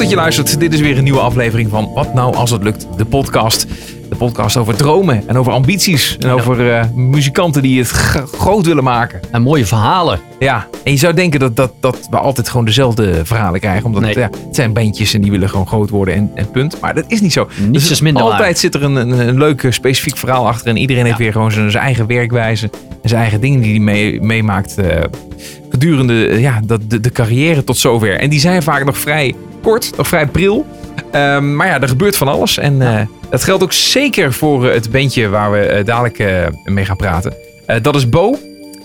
dat je luistert. Dit is weer een nieuwe aflevering van Wat nou als het lukt, de podcast. De podcast over dromen en over ambities. En over eh, muzikanten die het groot willen maken. En mooie verhalen. Ja, en je zou denken dat, dat, dat we altijd gewoon dezelfde verhalen krijgen. Omdat Nee. ja, het zijn bandjes en die willen gewoon groot worden en, en punt. Maar dat is niet zo. Niets Dus is minder Altijd waar. zit er een, een, een leuk eh, specifiek verhaal achter. En iedereen heeft weer gewoon zijn, zijn eigen werkwijze. En zijn eigen dingen die hij mee, meemaakt eh, gedurende ja, dat, de, de carrière tot zover. En die zijn vaak nog vrij kort, nog vrij pril. Ehm, maar ja, er gebeurt van alles. En eh, dat geldt ook zeker voor eh, het bandje waar we eh, dadelijk mee gaan praten. Dat is Bo.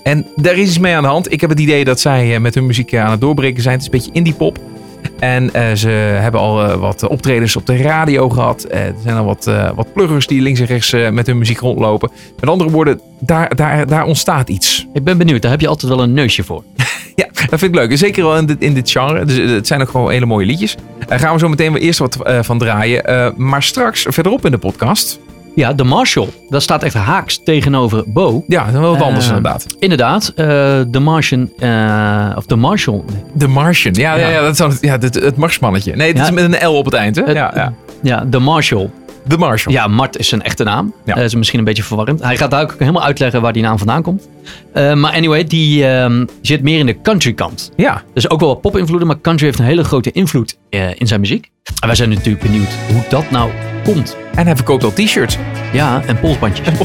En daar is iets mee aan de hand. Ik heb het idee dat zij met hun muziek aan het doorbreken zijn. Het is een beetje indie pop. En ze hebben al wat optredens op de radio gehad. Eh, er zijn al wat, wat pluggers die links en rechts met hun muziek rondlopen. Met andere woorden, daar, daar, daar ontstaat iets. Ik ben benieuwd, daar heb je altijd wel een neusje voor. Ja, dat vind ik leuk. Zeker wel in dit, in dit genre. Dus, het zijn ook gewoon hele mooie liedjes. Daar gaan we zo meteen wel eerst wat eh, van draaien. Eh, maar straks, verderop in de podcast. Ja, de Marshall. Dat staat echt haaks tegenover Bo. Ja, dat is wel wat anders Eh, inderdaad. Inderdaad, eh, de Martian, of de Marshall. The Martian. Ja, ja. Ja. ja, dat is het, ja, het, het Marsmannetje. Nee, het is met een L op het eind. Hè? Het- ja, ja. Ja, de Marshall. The Marshall. Ja, Mart is zijn echte naam. Ja. Dat is misschien een beetje verwarrend. Hij gaat daar ook helemaal uitleggen waar die naam vandaan komt. Eh, maar anyway, die ehm, zit meer in de country kant. ja. Dus ook wel wat pop-invloeden, maar country heeft een hele grote invloed eh, in zijn muziek. En wij zijn natuurlijk benieuwd hoe dat nou komt. En hij verkoopt al t-shirts. Ja, en polsbandjes.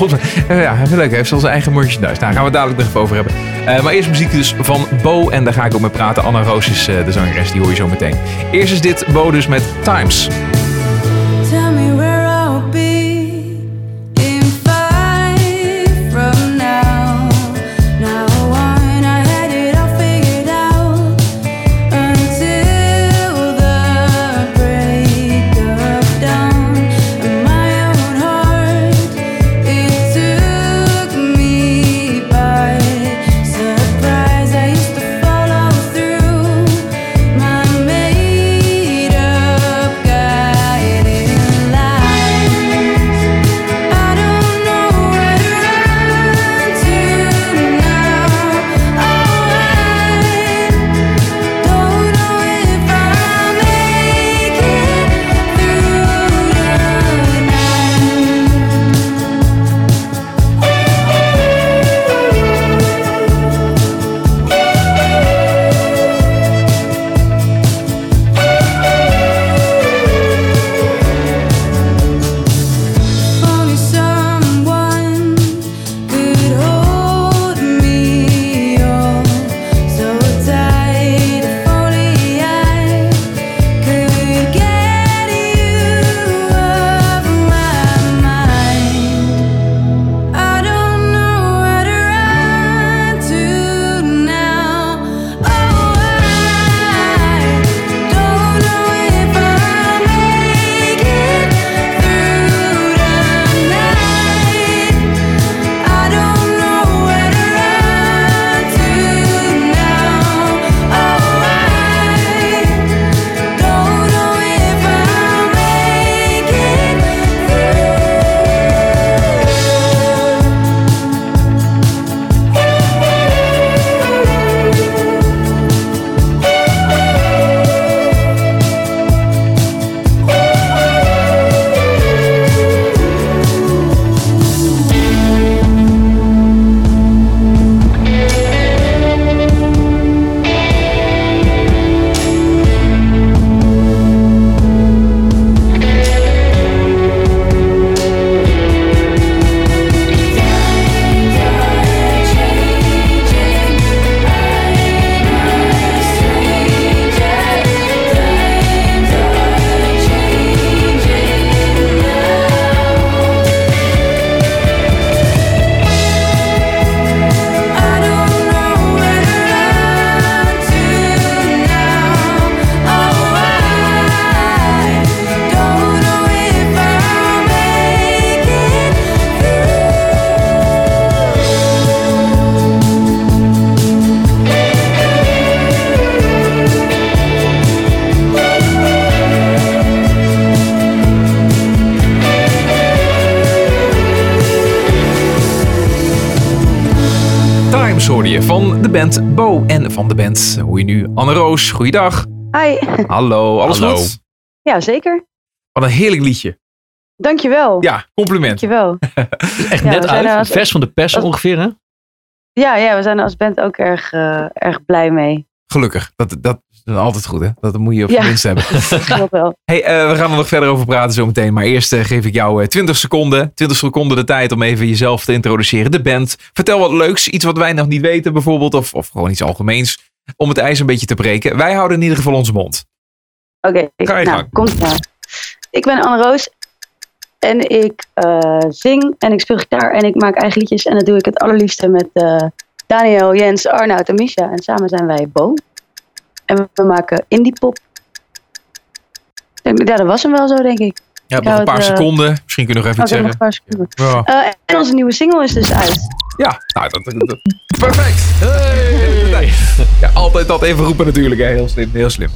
Ja, heel leuk. Hij heeft zelfs zijn eigen merchandise. Daar gaan we het dadelijk nog even over hebben. Eh, maar eerst muziek dus van Bo. En daar ga ik ook mee praten. Anna Roos is eh, de zangeres. Die hoor je zo meteen. Eerst is dit Bo dus met Times. Tell me where van de band hoor je nu Anne Roos. Goeiedag. Hi. Hallo, alles Hallo. goed? Ja, zeker. Wat een heerlijk liedje. Dankjewel. Ja, compliment. Dankjewel. Echt Ja, net uit. als- Vers van de pers als- ongeveer, hè? Ja, ja, we zijn er als band ook erg, eh, erg blij mee. Gelukkig. Dat, dat is altijd goed, hè? Dat moet je op Ja. minst hebben. Dat wel. Hey, eh, we gaan er nog verder over praten zometeen. Maar eerst eh, geef ik jou eh, 20 seconden. 20 seconden de tijd om even jezelf te introduceren. De band. Vertel wat leuks. Iets wat wij nog niet weten bijvoorbeeld. Of, of gewoon iets algemeens. Om het ijs een beetje te breken. Wij houden in ieder geval onze mond. Oké, je nou, komt maar. Ik ben Anne Roos. En ik zing en ik speel gitaar en ik maak eigen liedjes. En dat doe ik het allerliefste met Daniel, Jens, Arnoud en Misha. En samen zijn wij Bo. En we maken indie pop. Ja, dat was hem wel zo, denk ik. Ja, nog een paar het, eh, seconden. Misschien kun je nog even Oké, iets nog een zeggen. paar seconden. Ja, Eh, en onze nieuwe single is dus uit. ja nou, dat, dat- dat- perfect. Hey. Ja, altijd dat even roepen natuurlijk. Hè. Heel slim, heel slim.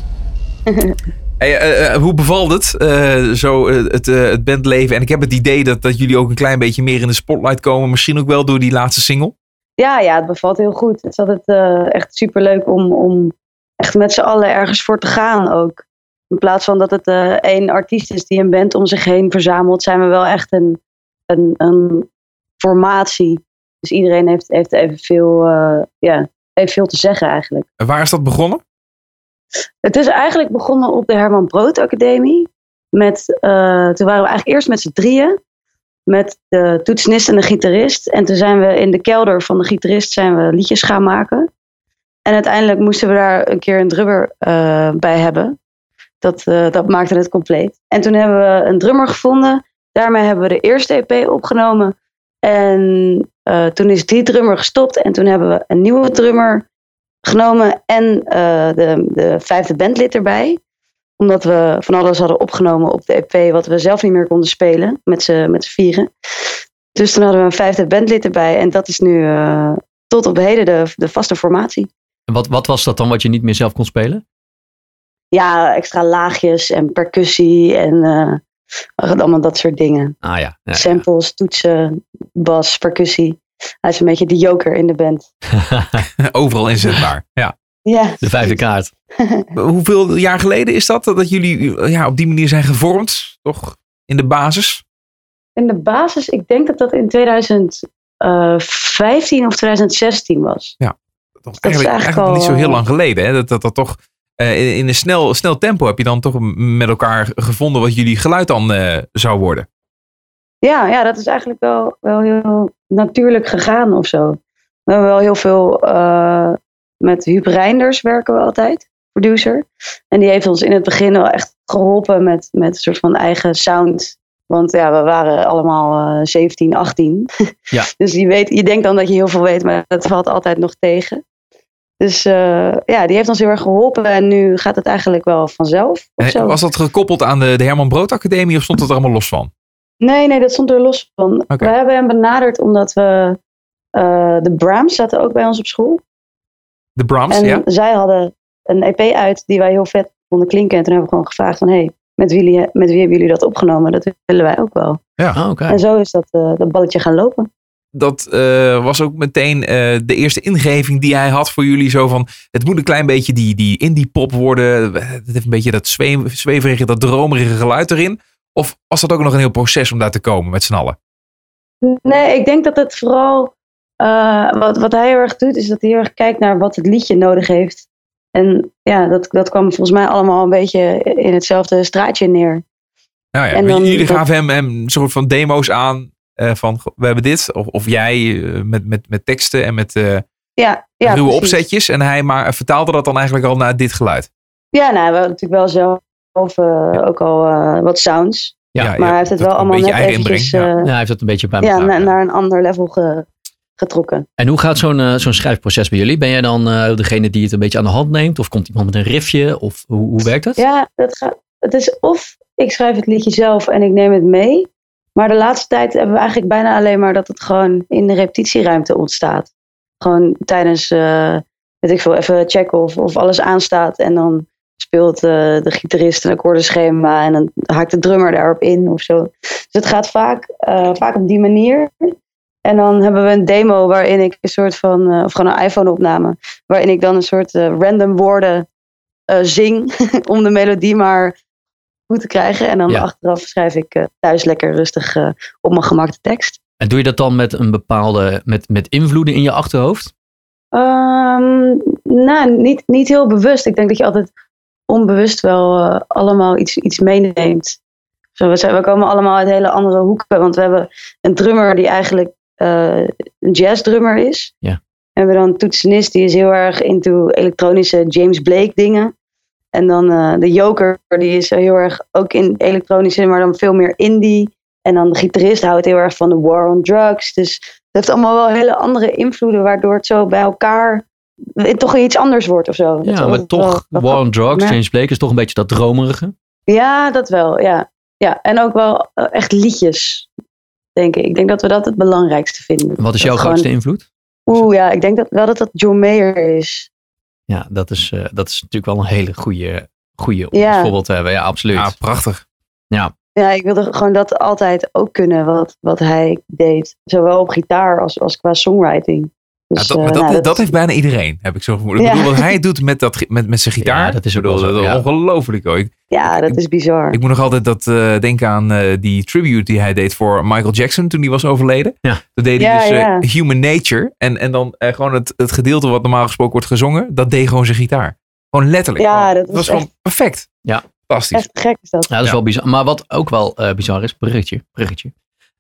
Hey, eh, eh, hoe bevalt het, eh, zo eh, het, eh, het bandleven? En ik heb het idee dat, dat jullie ook een klein beetje meer in de spotlight komen. Misschien ook wel door die laatste single. Ja, ja, het bevalt heel goed. Het is altijd eh, echt superleuk om, om echt met z'n allen ergens voor te gaan ook. In plaats van dat het eh, één artiest is die een band om zich heen verzamelt, zijn we wel echt een, een, een formatie. Dus iedereen heeft, heeft evenveel, eh ja, evenveel te zeggen eigenlijk. En waar is dat begonnen? Het is eigenlijk begonnen op de Herman Brood Academie. Met, eh, toen waren we eigenlijk eerst met z'n drieën. Met de toetsenist en de gitarist. En toen zijn we in de kelder van de gitarist zijn we liedjes gaan maken. En uiteindelijk moesten we daar een keer een drummer eh, bij hebben. Dat, eh, dat maakte het compleet. En toen hebben we een drummer gevonden. Daarmee hebben we de eerste EP opgenomen. En eh, toen is die drummer gestopt. En toen hebben we een nieuwe drummer genomen en de, de vijfde bandlid erbij. Omdat we van alles hadden opgenomen op de EP wat we zelf niet meer konden spelen met z'n vieren. Dus toen hadden we een vijfde bandlid erbij en dat is nu tot op heden de, de vaste formatie. En wat, wat was dat dan wat je niet meer zelf kon spelen? Ja, extra laagjes en percussie en eh, allemaal dat soort dingen. Ah ja. ja, ja. Samples, toetsen, bas, percussie. Hij is een beetje de joker in de band. Overal inzetbaar. Ja. Ja, De vijfde kaart. Hoeveel jaar geleden is dat dat jullie eh, ja, op die manier zijn gevormd? Toch in de basis? in de basis, ik denk dat dat in 2015 of 2016 was. Toch is eigenlijk, eigenlijk al, niet zo heel lang geleden. Hè? Dat, dat, dat toch eh, in, een snel, snel tempo heb je dan toch met elkaar gevonden wat jullie geluid dan eh, zou worden. Ja, ja, dat is eigenlijk wel, wel heel natuurlijk gegaan of zo. We hebben wel heel veel eh, met Huub Reinders werken we altijd, producer. En die heeft ons in het begin wel echt geholpen met, met een soort van eigen sound. Want ja, we waren allemaal eh 17, 18. Ja. dus je, weet, je denkt dan dat je heel veel weet, maar dat valt altijd nog tegen. Dus eh, ja, die heeft ons heel erg geholpen. En nu gaat het eigenlijk wel vanzelf. Of En zo. was dat gekoppeld aan de, de Herman Brood Academie of stond dat er allemaal los van? Nee, nee, dat stond er los van. We hebben hem benaderd omdat we. eh, de Brahms zaten ook bij ons op school. De Brahms, en ja? zij hadden een EP uit die wij heel vet vonden klinken. En toen hebben we gewoon gevraagd van... Hey, met wie, met wie hebben jullie dat opgenomen? Dat willen wij ook wel. Ah, oké. En zo is dat, eh, dat balletje gaan lopen. Dat eh, was ook meteen eh, de eerste ingeving die hij had voor jullie. Zo van, het moet een klein beetje die, die indie pop worden. Het heeft een beetje dat zweem- zweverige, dat dromerige geluid erin. Of was dat ook nog een heel proces om daar te komen met z'n allen? Nee, ik denk dat het vooral... eh, wat, wat hij heel erg doet, is dat hij heel erg kijkt naar wat het liedje nodig heeft. En ja, dat, dat kwam volgens mij allemaal een beetje in hetzelfde straatje neer. Nou ja, En dan- jullie gaven hem, hem een soort van demo's aan. Eh, van, we hebben dit. Of, of jij eh, met, met, met teksten en met eh Ja, ja ruwe precies. opzetjes. En hij maar vertaalde dat dan eigenlijk al naar dit geluid. Ja, nou, we natuurlijk wel zelf ook al eh, wat sounds. Ja, Maar hij heeft het wel een allemaal beetje net eigen eventjes inbreng, ja. eh, Ja, hij heeft dat een beetje bij ja, na- naar een ander level ge- getrokken. En hoe gaat zo'n zo'n schrijfproces bij jullie? Ben jij dan eh, degene die het een beetje aan de hand neemt? Of komt iemand met een riffje? Of hoe, hoe werkt dat? Ja, dat gaat, het is of ik schrijf het liedje zelf en ik neem het mee. Maar de laatste tijd hebben we eigenlijk bijna alleen maar dat het gewoon in de repetitieruimte ontstaat. Gewoon tijdens, eh, weet ik veel, even checken of, of alles aanstaat. En dan speelt eh, de gitarist een akkoordenschema en dan haakt de drummer daarop in of zo. Dus het gaat vaak, eh, vaak op die manier. En dan hebben we een demo waarin ik een soort van, of gewoon een iPhone opname, waarin ik dan een soort random woorden zing om de melodie maar goed te krijgen. En dan Ja. achteraf schrijf ik eh, thuis lekker rustig eh, op mijn gemak de tekst. En doe je dat dan met een bepaalde, met, met invloeden in je achterhoofd? Ehm, nou, niet, niet heel bewust. Ik denk dat je altijd onbewust wel eh, allemaal iets, iets meeneemt. Zo, we, zijn, we komen allemaal uit hele andere hoeken. Want we hebben een drummer die eigenlijk een jazzdrummer is. Ja. En we hebben dan een toetsenist die is heel erg into elektronische James Blake dingen. En dan eh, de joker die is heel erg ook in elektronische, maar dan veel meer indie. En dan de gitarist houdt heel erg van de war on drugs. Dus het heeft allemaal wel hele andere invloeden, waardoor het zo bij elkaar toch iets anders wordt of zo. Ja, maar toch, wel War on Drugs, Ja. James Blake is toch een beetje dat dromerige. Ja, dat wel, ja. ja. En ook wel eh, echt liedjes, denk ik. Ik denk dat we dat het belangrijkste vinden. Wat is Dat jouw gewoon- grootste invloed? Oeh, ja, ik denk dat wel dat dat John Mayer is. Ja, dat is, eh, dat is natuurlijk wel een hele goede, goede om Ja. voorbeeld te hebben. Ja, absoluut. Ja, prachtig. Ja, Ja, ik wilde gewoon dat altijd ook kunnen, wat, wat hij deed. Zowel op gitaar als, als qua songwriting. Ja, Dus, dat, eh, maar dat, nou, dat, heeft bijna iedereen, heb ik zo vermoeden. Ik bedoel, wat hij doet met, dat, met, met zijn gitaar. Ja, dat is dat ongelooflijk hoor. Ik, Ja, dat is bizar. ik moet nog altijd dat, eh, denken aan eh, die tribute die hij deed voor Michael Jackson toen hij was overleden. Ja. Dat deed hij Ja, dus eh. Human Nature. En, en dan eh, gewoon het, het gedeelte wat normaal gesproken wordt gezongen, dat deed gewoon zijn gitaar. Gewoon letterlijk. Ja, Gewoon. dat was was gewoon perfect. Ja. Fantastisch. Echt gek is dat. Ja, dat is Ja. wel bizar. Maar wat ook wel eh, bizar is, bruggetje. bruggetje.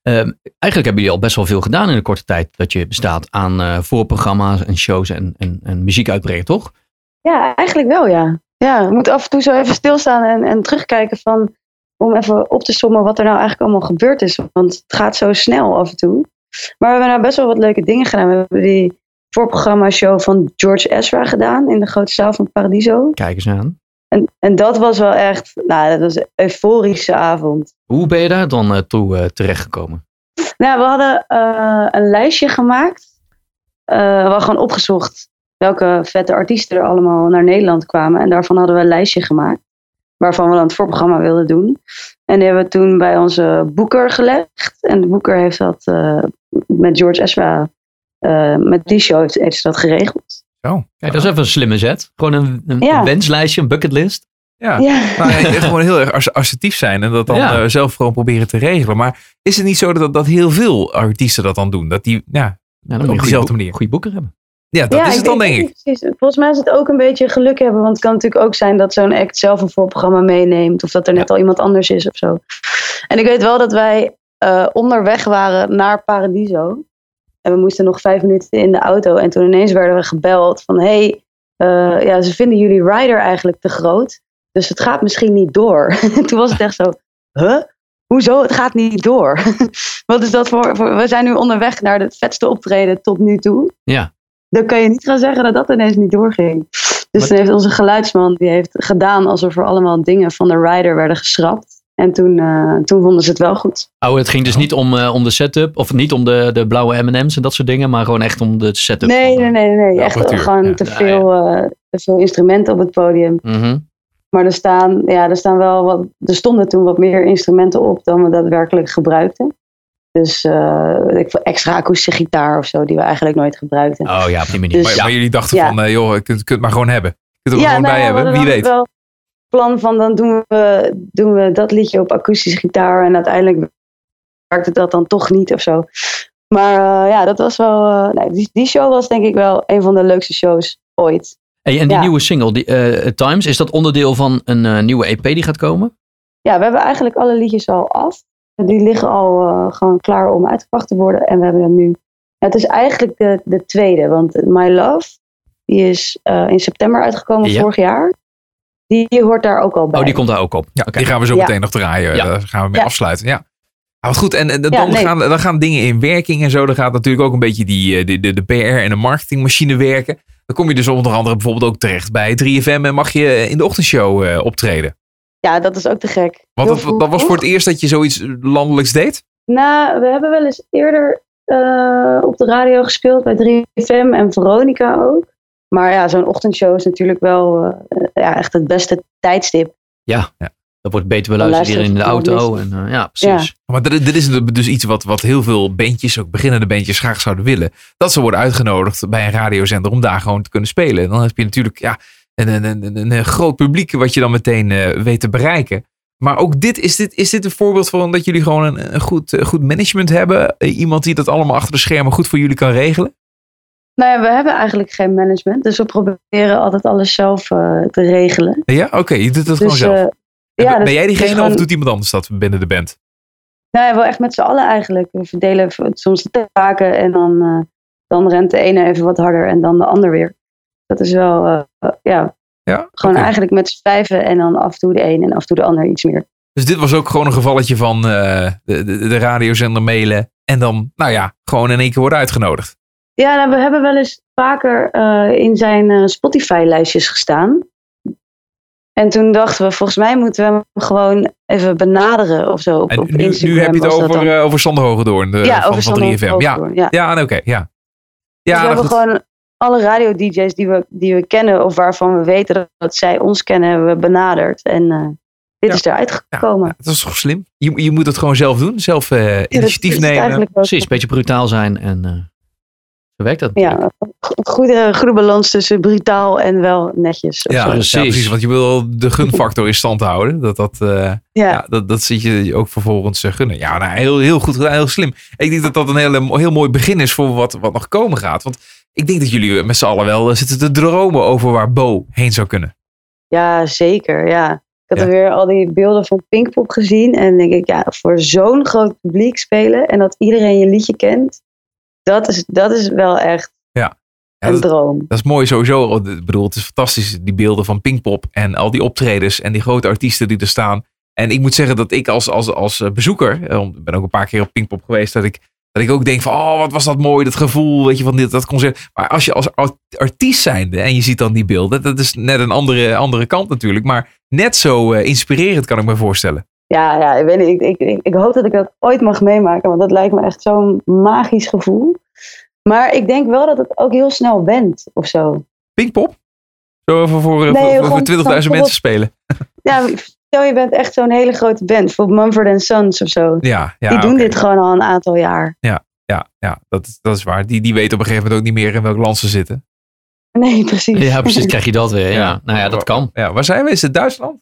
Ehm, eigenlijk hebben jullie al best wel veel gedaan in de korte tijd dat je bestaat aan eh, voorprogramma's en shows en, en, en muziek uitbrengen, toch? Ja, eigenlijk wel, ja. Ja, we moeten af en toe zo even stilstaan en, en terugkijken van... om even op te sommen wat er nou eigenlijk allemaal gebeurd is. Want het gaat zo snel af en toe. Maar we hebben nou best wel wat leuke dingen gedaan. We hebben die voorprogramma-show van George Ezra gedaan... in de grote zaal van Paradiso. Kijk eens aan. En, en dat was wel echt... Nou, dat was een euforische avond. Hoe ben je daar dan eh, toe eh, terechtgekomen? Nou, we hadden eh, een lijstje gemaakt. We hadden gewoon opgezocht welke vette artiesten er allemaal naar Nederland kwamen. En daarvan hadden we een lijstje gemaakt. Waarvan we dan het voorprogramma wilden doen. En die hebben we toen bij onze boeker gelegd. En de boeker heeft dat met George eh, met die show heeft, heeft ze dat geregeld. Zo. Kijk, dat is even een slimme zet. Gewoon een, een, Ja. een wenslijstje, een bucketlist. Ja. Ja, Nou, ja, gewoon heel erg as- assertief zijn en dat dan Ja. eh, zelf gewoon proberen te regelen. Maar is het niet zo dat, dat heel veel artiesten dat dan doen? Dat die, ja, Ja, dan Op boek- manier. goede boeker hebben. ja dat Ja, is het dan, denk ik. Precies. Volgens mij is het ook een beetje geluk hebben. Want het kan natuurlijk ook zijn dat zo'n act zelf een voorprogramma meeneemt. Of dat er net al iemand anders is of zo. En ik weet wel dat wij eh, onderweg waren naar Paradiso. En we moesten nog vijf minuten in de auto. En toen ineens werden we gebeld van... Hey, eh, ja, ze vinden jullie rider eigenlijk te groot. Dus het gaat misschien niet door. En toen was het echt zo... Huh? Hoezo? Het gaat niet door. Wat is dat voor, voor... We zijn nu onderweg naar het vetste optreden tot nu toe Ja. dan kan je niet gaan zeggen dat dat ineens niet doorging. Dus Wat- toen heeft onze geluidsman die heeft gedaan alsof er allemaal dingen van de rider werden geschrapt. En toen, eh, toen vonden ze het wel goed. Oh, het ging dus niet om, eh, om de setup, of niet om de, de blauwe M&M's en dat soort dingen, maar gewoon echt om de setup. Nee, van, nee, nee, nee. Echt apparatuur, gewoon ja. te, veel, eh, te veel instrumenten op het podium. Mhm. Maar er staan, ja, er staan wel wat. Er stonden toen wat meer instrumenten op dan we daadwerkelijk gebruikten. Dus eh, ik extra akoestische gitaar of zo, die we eigenlijk nooit gebruikten. Oh ja, op die manier. Dus- Maar, maar jullie dachten Ja. van, joh, je kunt, kunt het maar gewoon hebben. Je kunt het er gewoon nou bij hebben, wie weet. wel plan van dan doen we, doen we dat liedje op akoestische gitaar en uiteindelijk werkte dat dan toch niet of zo. Maar eh, ja, dat was wel. eh, nee, die, die show was denk ik wel een van de leukste shows ooit. Hey, en die Ja. nieuwe single, die, eh, Times, is dat onderdeel van een nieuwe EP die gaat komen? Ja, we hebben eigenlijk alle liedjes al af. Die liggen al gewoon klaar om uitgebracht te worden. En we hebben hem nu. Het is eigenlijk de, de tweede, want My Love, die is in september uitgekomen Ja. vorig jaar. Die, hoort daar ook al bij. Oh, die komt daar ook op. Ja, die gaan we zo Ja. meteen nog draaien. Ja. Daar gaan we mee Ja. afsluiten. Ja. Ah, wat goed. En, en dan, Ja, nee. gaan, dan gaan dingen in werking en zo. Dan gaat natuurlijk ook een beetje die, eh, de, de, de PR en de marketingmachine werken. Dan kom je dus onder andere bijvoorbeeld ook terecht bij 3FM en mag je in de ochtendshow eh, optreden. Ja, dat is ook te gek. Want dat, dat was voor het eerst dat je zoiets landelijks deed? Nou, we hebben wel eens eerder eh, op de radio gespeeld bij 3FM en Veronica ook. Maar ja, zo'n ochtendshow is natuurlijk wel eh, ja, echt het beste tijdstip. Dat wordt beter beluisterd hier in de auto. En, eh, ja, precies. Maar dit, dit is dus iets wat, wat heel veel bandjes, ook beginnende bandjes, graag zouden willen. Dat ze worden uitgenodigd bij een radiozender om daar gewoon te kunnen spelen. En dan heb je natuurlijk, ja, een, een, een, een, een groot publiek wat je dan meteen eh, weet te bereiken. Maar ook dit is, dit, is dit een voorbeeld van dat jullie gewoon een, een goed, goed management hebben? Iemand die dat allemaal achter de schermen goed voor jullie kan regelen? Nou ja, we hebben eigenlijk geen management. Dus we proberen altijd alles zelf eh, te regelen. Ja, oké, je doet het gewoon Dus, zelf. eh, En ja, ben dus jij diegene gewoon- of doet iemand anders dat binnen de band? Nou ja, wel echt met z'n allen eigenlijk. We verdelen soms de taken en dan, eh, dan rent de ene even wat harder en dan de ander weer. Dat is wel, ja, Ja, gewoon eigenlijk met z'n vijven en dan af en toe de een en af en toe de ander iets meer. Dus dit was ook gewoon een gevalletje van de, de, de radiozender mailen. En dan, nou ja, gewoon in één keer worden uitgenodigd. Ja, nou, we hebben wel eens vaker eh, in zijn eh, Spotify-lijstjes gestaan. En toen dachten we, volgens mij moeten we hem gewoon even benaderen of zo. Op, En op nu, Instagram nu heb je het over, dan. eh, over Sander Hogendoorn de, ja, van, over van Sander 3FM. Ja, ja. ja nee, oké, ja. Dus Ja, we nou hebben gewoon alle radio-dj's die we, die we kennen of waarvan we weten dat, dat zij ons kennen, hebben we benaderd. En eh, dit Ja. is eruit gekomen. Ja, dat is toch slim? Je, je moet het gewoon zelf doen. Zelf eh, Ja, dat initiatief is nemen. Precies, een beetje brutaal zijn en eh, zo werkt dat. Ja, een goede, goede balans tussen brutaal en wel netjes. Ja, precies. Want je wil de gunfactor in stand houden. Dat, dat, eh, ja. ja. dat, dat zit je ook vervolgens eh, gunnen. Ja, nou, heel, heel goed gedaan. Heel slim. Ik denk dat dat een hele, heel mooi begin is voor wat, wat nog komen gaat. Want ik denk dat jullie met z'n allen wel eh, zitten te dromen over waar Bo heen zou kunnen. Ja, zeker. Ja. Ik had Ja. er weer al die beelden van Pinkpop gezien. En denk ik, ja, voor zo'n groot publiek spelen en dat iedereen je liedje kent, dat is, dat is wel echt Ja, een dat, droom. dat is mooi sowieso. Ik bedoel, het is fantastisch, die beelden van Pinkpop en al die optredens en die grote artiesten die er staan. En ik moet zeggen dat ik als, als, als eh, bezoeker, eh, ik ben ook een paar keer op Pinkpop geweest, dat ik, dat ik ook denk van, oh, wat was dat mooi, dat gevoel, weet je, van dit, dat concert. Maar als je als art- artiest zijnde en je ziet dan die beelden, dat is net een andere, andere kant natuurlijk, maar net zo eh, inspirerend kan ik me voorstellen. Ja, ja ik, weet niet, ik, ik, ik, ik hoop dat ik dat ooit mag meemaken, want dat lijkt me echt zo'n magisch gevoel. Maar ik denk wel dat het ook heel snel bent of zo. Pinkpop? Zo even voor, eh, Nee, voor, gewoon voor 20.000 mensen spelen. Ja, stel je bent echt zo'n hele grote band, voor Mumford Sons of zo. Ja, ja Die doen dit gewoon al een aantal jaar. Ja, ja dat, is- dat is waar. Die, die weten op een gegeven moment ook niet meer in welk land ze zitten. Nee, precies. Ja, precies, krijg je dat weer. Ja. Nou ja, dat kan. Ja, waar zijn we? Is het Duitsland?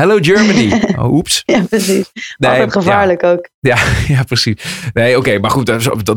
Hello Germany. Oh, oeps. Ja, precies. Nee, Altijd gevaarlijk ook. Ja, ja, precies. Nee, oké, maar goed,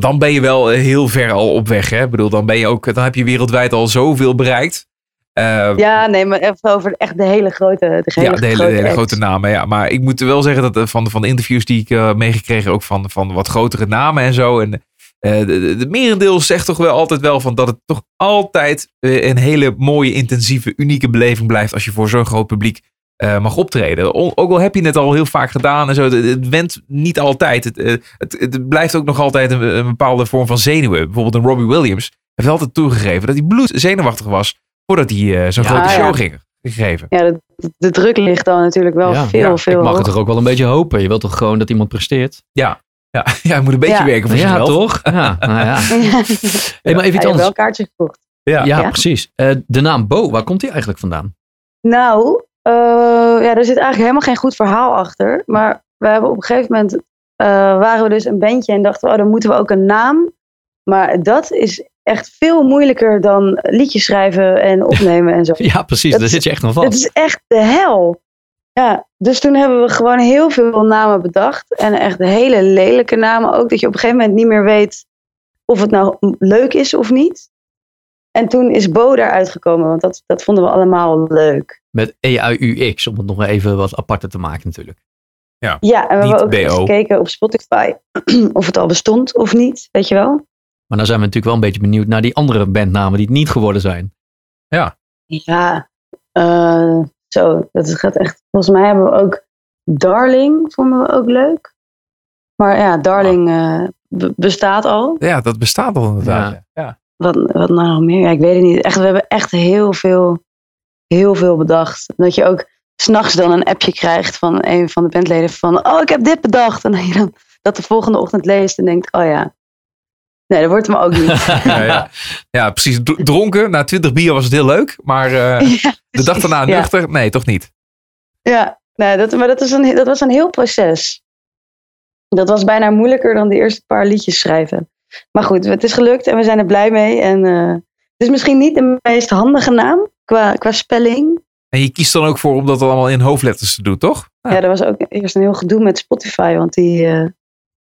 dan- ben je wel eh, heel ver al op weg. Hè? Ik bedoel, dan ben je ook, dan heb je wereldwijd al zoveel bereikt. Eh, Ja, nee, maar even over echt de hele grote, de hele, ja, de hele, grote, de hele acts. grote namen. Ja. Maar ik moet wel zeggen dat eh, van, van de interviews die ik eh, meegekregen, ook van, van wat grotere namen en zo. En de, de, de merendeel zegt toch wel altijd wel van dat het toch altijd een hele mooie, intensieve, unieke beleving blijft als je voor zo'n groot publiek eh, mag optreden. O- ook al heb je het al heel vaak gedaan en zo, het, het went niet altijd. Het, eh, het, het blijft ook nog altijd een, een bepaalde vorm van zenuwen. Bijvoorbeeld een Robbie Williams heeft altijd toegegeven dat hij bloed zenuwachtig was voordat hij eh, zo'n Ja, grote ja. show ging geven. Ja, de, de druk ligt dan natuurlijk wel Ja, veel, ja, veel Ik mag het toch ook wel een beetje hopen. Je wilt toch gewoon dat iemand presteert? Ja, ja, je moet een beetje Ja. werken voor Ja, jezelf. toch? Ja, nou ja. Ja. Hey, maar even Ja, iets wel anders. een kaartje gekocht. Ja. Ja, Ja. precies. Eh, de naam Bo, waar komt die eigenlijk vandaan? Nou, ja, er zit eigenlijk helemaal geen goed verhaal achter. Maar we hebben op een gegeven moment, eh, waren we dus een bandje en dachten we, oh, dan moeten we ook een naam. Maar dat is echt veel moeilijker dan liedjes schrijven en opnemen en zo. Ja, precies. Dat Daar zit je echt nog Het vast. is echt de hel. Ja, dus toen hebben we gewoon heel veel namen bedacht. En echt hele lelijke namen ook. Dat je op een gegeven moment niet meer weet of het nou leuk is of niet. En toen is Bo daaruit gekomen, want dat, dat vonden we allemaal leuk. Met E EAUX, om het nog even wat aparter te maken natuurlijk. Ja, en we hebben Niet ook BO. gekeken op Spotify of het al bestond of niet, weet je wel. Maar dan zijn we natuurlijk wel een beetje benieuwd naar die andere bandnamen die het niet geworden zijn. Ja, eh, zo, dat gaat echt. Volgens mij hebben we ook Darling, vonden we ook leuk. Maar ja, Darling eh, be- bestaat al. Ja, dat bestaat al inderdaad. Ja. Ja. Wat, wat nou nog meer? Ja, ik weet het niet. Echt, we hebben echt heel veel, heel veel bedacht. Dat je ook s'nachts dan een appje krijgt van een van de bandleden van... Oh, ik heb dit bedacht. En dat je dan dat de volgende ochtend leest en denkt... Oh ja, nee, dat wordt hem ook niet. Ja, ja. ja, precies. Dronken, na 20 bier was het heel leuk. Maar eh, Ja, de dag daarna nuchter, nee, toch niet. Ja, nee, dat, maar dat, is een, dat was een heel proces. Dat was bijna moeilijker dan de eerste paar liedjes schrijven. Maar goed, het is gelukt en we zijn er blij mee. En, eh, het is misschien niet de meest handige naam qua, qua spelling. En je kiest dan ook voor om dat allemaal in hoofdletters te doen, toch? Ja. Ja, er was ook eerst een heel gedoe met Spotify, want die, eh,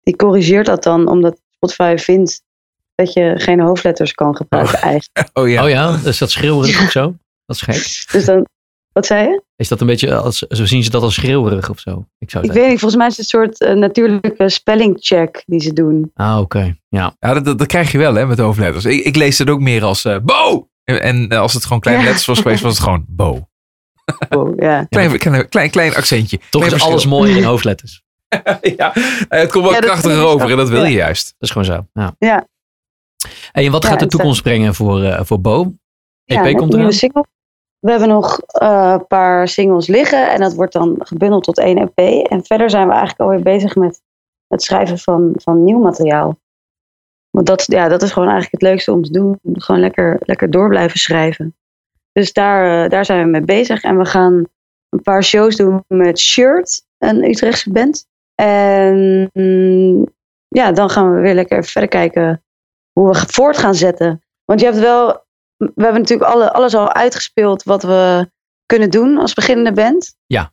die corrigeert dat dan, omdat Spotify vindt dat je geen hoofdletters kan gebruiken eigenlijk. Oh ja. Oh ja, is dat schreeuwerig of zo? Dat is gek. Dus dan, wat zei je? Is dat een beetje, als, zo zien ze dat als schreeuwerig of zo? Ik zou Ik weet niet, volgens mij is het een soort eh, natuurlijke spellingcheck die ze doen. Ah, oké. Ja. Ja, dat, dat, dat krijg je wel hè, met hoofdletters. Ik, ik lees het ook meer als eh, Bo! En, en eh, als het gewoon kleine Ja. letters was geweest, was het gewoon Bo. Oh, ja. Klein, klein, klein, klein accentje. Toch Klein is verschil. alles mooier in hoofdletters. ja, het komt wel Ja, krachtiger over en dat wil Ja. je juist. Dat is gewoon zo. Ja. Ja. Hey, en wat Ja, gaat de toekomst brengen voor, eh, voor Bo? EP komt een nieuwe single. We hebben nog eh, een paar singles liggen en dat wordt dan gebundeld tot één EP. En verder zijn we eigenlijk alweer bezig met het schrijven van, van nieuw materiaal. Want dat, ja, dat is gewoon eigenlijk het leukste om te doen. Gewoon lekker, lekker door blijven schrijven. Dus daar, eh, daar zijn we mee bezig. En we gaan een paar shows doen met Shirt, een Utrechtse band. En mm, ja, dan gaan we weer lekker verder kijken hoe we voort gaan zetten. Want je hebt wel we hebben natuurlijk alle, alles al uitgespeeld wat we kunnen doen als beginnende band. Ja.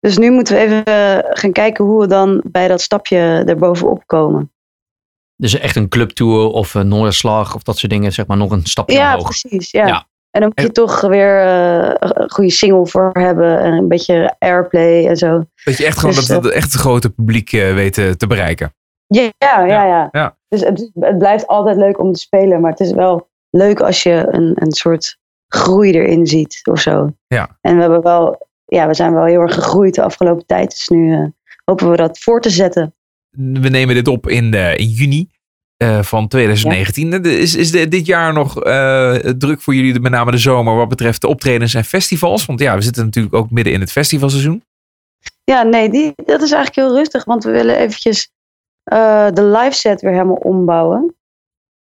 Dus nu moeten we even eh, gaan kijken hoe we dan bij dat stapje erbovenop komen. Dus echt een clubtour of een Noorderslag of dat soort dingen, zeg maar nog een stapje Ja, omhoog. precies. Ja. Ja. En dan moet je toch weer eh, een goede single voor hebben en een beetje airplay en zo. Dat je echt gewoon Dus, dat, dat echt het grote publiek eh, weet te bereiken. Ja, ja, ja. ja. ja. Dus het, het blijft altijd leuk om te spelen, maar het is wel leuk als je een, een soort groei erin ziet of zo. Ja. En we hebben wel, ja, we zijn wel heel erg gegroeid de afgelopen tijd. Dus nu eh, hopen we dat voor te zetten. We nemen dit op in, eh, in juni eh, van 2019. De- Is, is de- dit jaar nog eh, druk voor jullie, met name de zomer, wat betreft de optredens en festivals? Want ja, we zitten natuurlijk ook midden in het festivalseizoen. Ja, nee, die, dat is eigenlijk heel rustig, want we willen eventjes de live set weer helemaal ombouwen.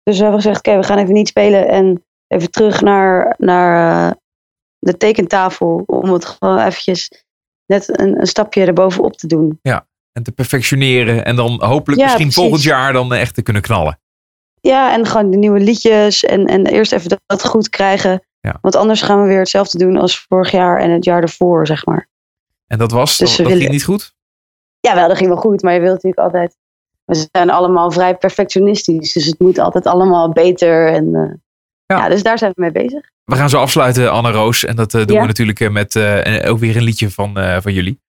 Dus we hebben gezegd, oké, we gaan even niet spelen en even terug naar, naar eh, de tekentafel om het gewoon eventjes net een, een stapje erbovenop te doen. En te perfectioneren. En dan hopelijk Ja, misschien precies. volgend jaar dan echt te kunnen knallen. Ja, en gewoon de nieuwe liedjes en, en eerst even dat, dat goed krijgen. Ja. Want anders gaan we weer hetzelfde doen als vorig jaar en het jaar ervoor, zeg maar. En dat was, Dus dat, ging niet goed? Ja, wel, dat ging wel goed, maar je wilt natuurlijk altijd... We zijn allemaal vrij perfectionistisch, dus het moet altijd allemaal beter. En, eh, Ja. ja. dus daar zijn we mee bezig. We gaan zo afsluiten, Anne Roos. En dat eh, doen Ja. we natuurlijk eh, met ook weer een liedje van, van jullie.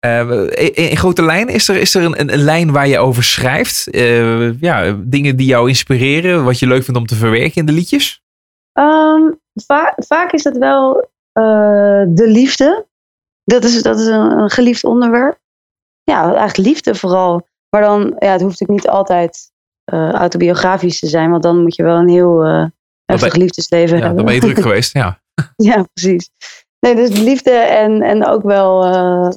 In, in grote lijnen, is er, is er een, een, lijn waar je over schrijft? Ja, dingen die jou inspireren, wat je leuk vindt om te verwerken in de liedjes? Ehm, va- vaak is het wel de liefde. Dat is, dat is een, een geliefd onderwerp. Ja, eigenlijk liefde vooral. Maar dan, ja, het hoeft natuurlijk niet altijd eh, autobiografisch te zijn, want dan moet je wel een heel eh heftig liefdesleven Ja, hebben. dan ben je druk geweest. Ja. Ja, precies. Nee, dus liefde en, en ook wel. eh,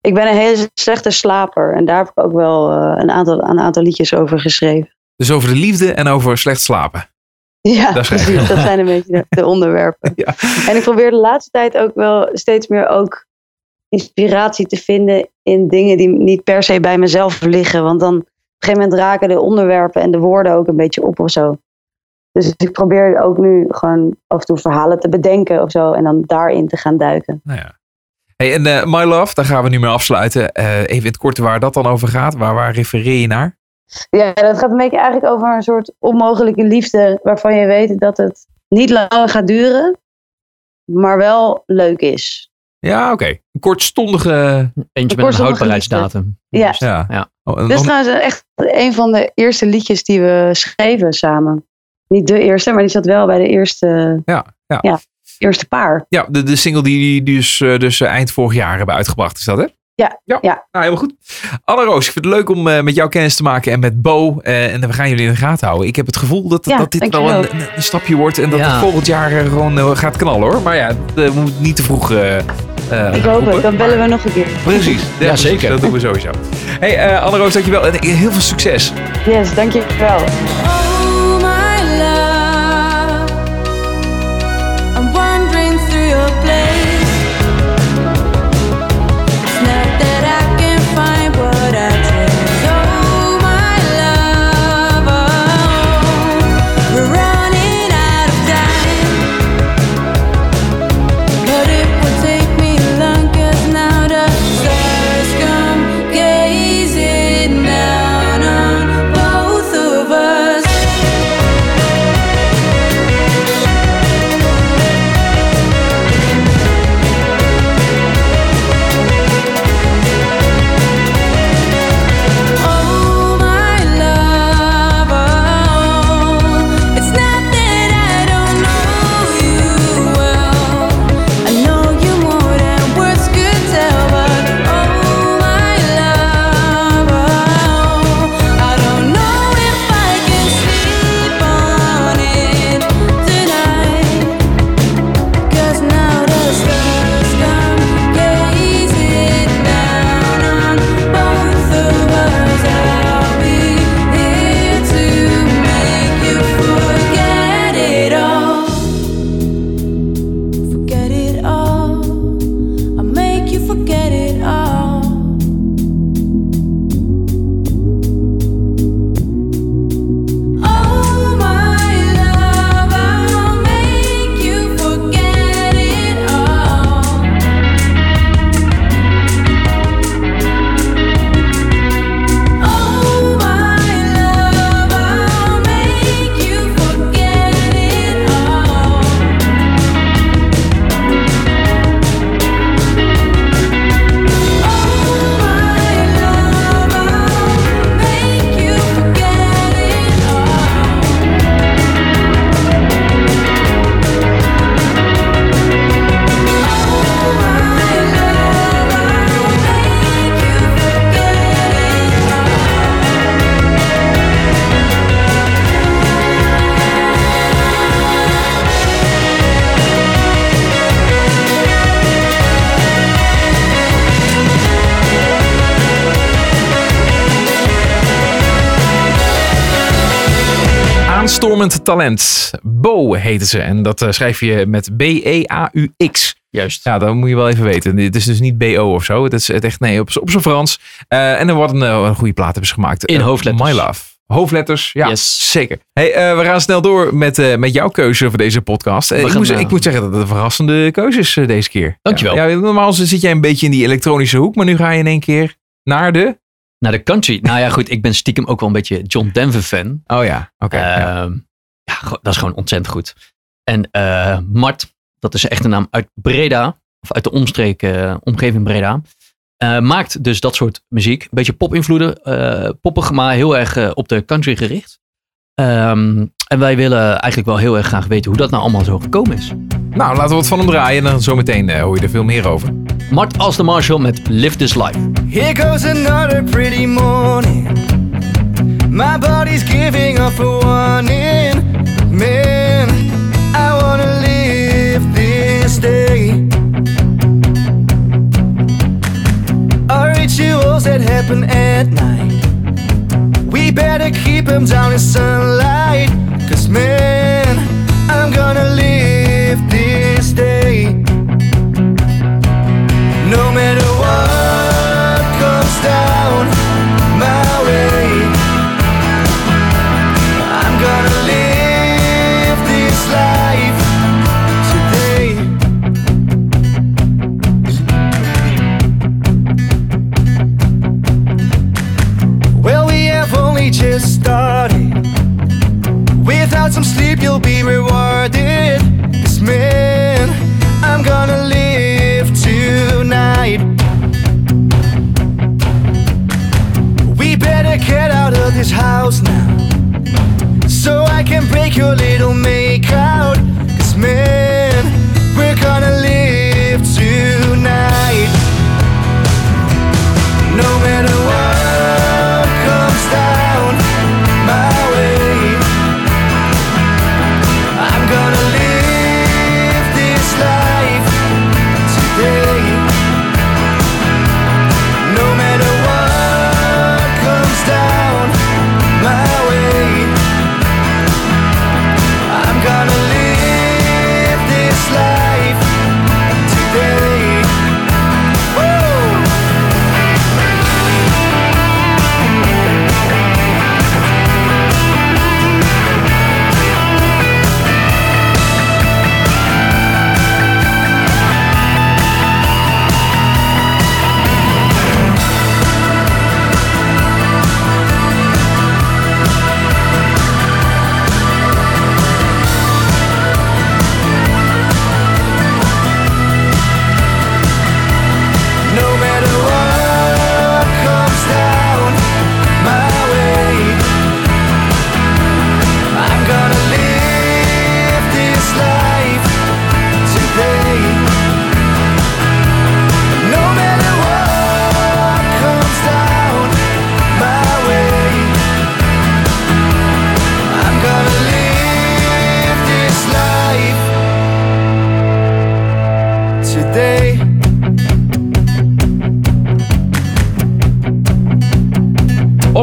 ik ben een hele slechte slaper. En daar heb ik ook wel een, aantal, een aantal liedjes over geschreven. Dus over de liefde en over slecht slapen. Ja, Dat precies. Dat zijn een beetje de, de onderwerpen. Ja. En ik probeer de laatste tijd ook wel steeds meer ook inspiratie te vinden in dingen die niet per se bij mezelf liggen. Want dan op een gegeven moment raken de onderwerpen en de woorden ook een beetje op of zo. Dus ik probeer ook nu gewoon af en toe verhalen te bedenken of zo. En dan daarin te gaan duiken. Nou ja. Hey, en eh, My Love, daar gaan we nu mee afsluiten. Eh, even in het korte waar dat dan over gaat. Waar, waar refereer je naar? Ja, dat gaat een beetje eigenlijk over een soort onmogelijke liefde. Waarvan je weet dat het niet lang gaat duren. Maar wel leuk is. Ja, oké. Een kortstondige... Eentje met een houdbaarheidsdatum. Ja. Dus, Ja. ja. Oh, en Dit is trouwens echt een van de eerste liedjes die we schreven samen. Niet de eerste, maar die zat wel bij de eerste, Ja, ja. eerste paar. Ja, de, de single die die dus, eh, dus eh, eind vorig jaar hebben uitgebracht, is dat hè? Ja, ja. ja. Nou, helemaal goed. Anne Roos, ik vind het leuk om eh, met jou kennis te maken en met Bo. eh, en we gaan jullie in de gaten houden. Ik heb het gevoel dat, Ja, dat dit wel een, een, stapje wordt en dat Ja. het volgend jaar gewoon gaat knallen hoor. Maar ja, dat eh, moet niet te vroeg eh eh, Ik hoop roepen. het, dan bellen we nog een keer. Precies. Ja, zeker. Dat doen we sowieso. Hey, eh Anne Roos, dankjewel. En heel veel succes. Yes, dankjewel. Aanstormend talent. Bo heten ze. En dat eh, schrijf je met B-E-A-U-X. Juist. Ja, dat moet je wel even weten. Dit is dus niet B-O of zo. Het is het echt, nee, op, op zijn Frans. Eh, en er wordt een, eh, een goede plaat hebben ze gemaakt. In hoofdletters. My Love. Hoofdletters, ja, Yes. zeker. Hey, we gaan snel door met, met jouw keuze voor deze podcast. Ik, ik moet zeggen dat het een verrassende keuze is deze keer. Dankjewel. Ja, ja, normaal zit jij een beetje in die elektronische hoek, maar nu ga je in één keer naar de... Naar de country. Nou ja, goed. Ik ben stiekem ook wel een beetje John Denver fan. Oh ja, oké. ja. Ja, dat is gewoon ontzettend goed. En eh, Mart, dat is zijn echte naam uit Breda, of uit de omstreken, eh, omgeving Breda, eh, maakt dus dat soort muziek. Een beetje pop-invloeden, eh, poppig, maar heel erg op de country gericht. Ehm, en wij willen eigenlijk wel heel erg graag weten hoe dat nou allemaal zo gekomen is. Nou, laten we wat van hem draaien en dan zometeen eh, hoor je er veel meer over. Mart als de Marshall met Live This Life. Here goes another pretty morning. My body's giving up a warning. Man, I wanna live this day. Our rituals that happen at night. We better keep them down in sunlight. Cause man, I'm gonna live this day. No matter you'll be rewarded.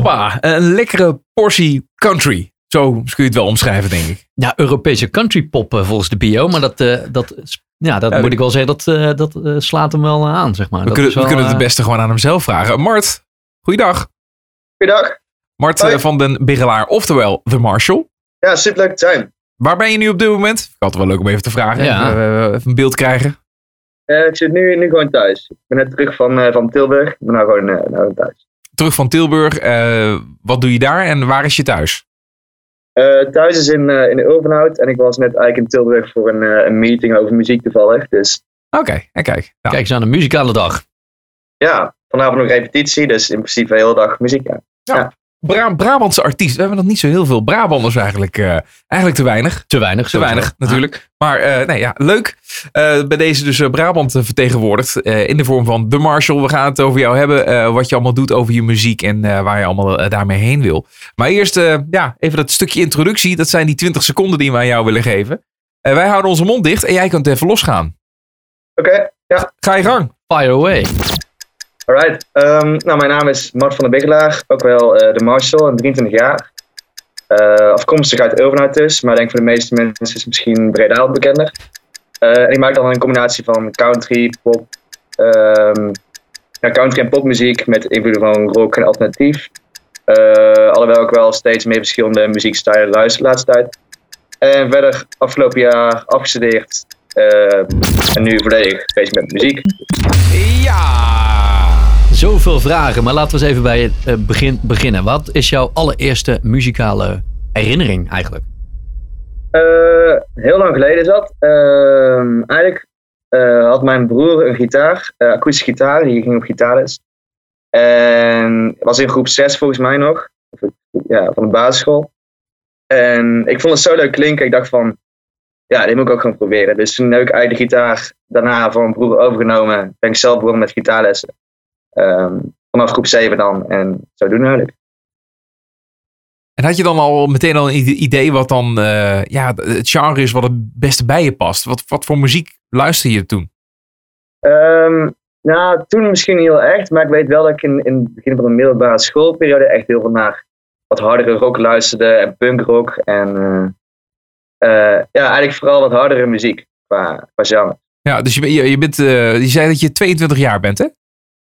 Hoppa, een lekkere portie country. Zo kun je het wel omschrijven, denk ik. Ja, Europese country pop eh, volgens de bio. Maar dat, eh, dat, ja, dat Ja, moet ik wel zeggen, dat, eh, dat eh, slaat hem wel aan, zeg maar. We Dat kunnen, is wel, we kunnen het beste gewoon aan hem zelf vragen. Mart, goeiedag. Goeiedag. Mart Hoi. van den Bigelaar, oftewel The Marshall. Ja, superleuk te zijn. Waar ben je nu op dit moment? Ik had het wel leuk om even te vragen. Ja. Even, even een beeld krijgen. Eh, ik zit nu, nu gewoon thuis. Ik ben net terug van, eh, van Tilburg. Ik ben nou gewoon, nou gewoon thuis. Terug van Tilburg. eh, wat doe je daar en waar is je thuis? Eh, thuis is in, eh in Ulvenhout. En ik was net eigenlijk in Tilburg voor een, eh, een meeting over muziek toevallig. Dus Oké, en kijk. Nou, Kijk eens aan een muzikale dag. ja, vanavond nog repetitie. Dus in principe de hele dag muziek. Ja. Bra- Brabantse artiest. We hebben nog niet zo heel veel Brabanders eigenlijk. eh, eigenlijk te weinig. Te weinig. Te weinig, natuurlijk. Maar eh, nee, ja, leuk. Eh, bij deze dus Brabant vertegenwoordigd. eh, in de vorm van The Marshall. We gaan het over jou hebben. eh, wat je allemaal doet over je muziek. En eh, waar je allemaal daarmee heen wil. Maar eerst eh, ja, even dat stukje introductie. Dat zijn die 20 seconden die we aan jou willen geven. Wij houden onze mond dicht. En jij kunt even losgaan. Oké, Ga je gang. Fire away. Alright. Ehm, nou, mijn naam is Mart van der Bigelaar. Ook wel eh, de Marshall, en 23 jaar. Eh, afkomstig uit Ulvenhout dus, maar ik denk voor de meeste mensen is misschien Breda wat bekender. Eh, ik maak dan een combinatie van country, pop, ehm, ja, country en popmuziek met invloeden van rock en alternatief. Alhoewel ik wel steeds meer verschillende muziekstijlen luister de laatste tijd. En verder afgelopen jaar afgestudeerd en nu volledig bezig met muziek. Ja! Zoveel vragen, maar laten we eens even bij het eh, begin beginnen. Wat is jouw allereerste muzikale herinnering eigenlijk? Eh, heel lang geleden is dat. Ehm, eigenlijk eh, had mijn broer een gitaar, akoestische gitaar, die ging op gitaarles. En was in groep 6 volgens mij nog, ja, van de basisschool. En ik vond het zo leuk klinken, ik dacht van, ja, dit moet ik ook gewoon proberen. Dus toen heb ik eigenlijk de gitaar daarna van mijn broer overgenomen. Ben ik zelf begonnen met gitaarlessen. Ehm, vanaf groep 7 dan, en zo doen eigenlijk. En had je dan al meteen al een ide- idee wat dan eh, ja, het genre is wat het beste bij je past? Wat, wat voor muziek luister je toen? Ehm, nou, toen misschien niet heel echt, maar ik weet wel dat ik in, in het begin van de middelbare schoolperiode echt heel veel naar wat hardere rock luisterde en punkrock. En eh, ja, eigenlijk vooral wat hardere muziek qua, qua genre. Ja, dus je, je, je, bent, eh, je zei dat je 22 jaar bent, hè?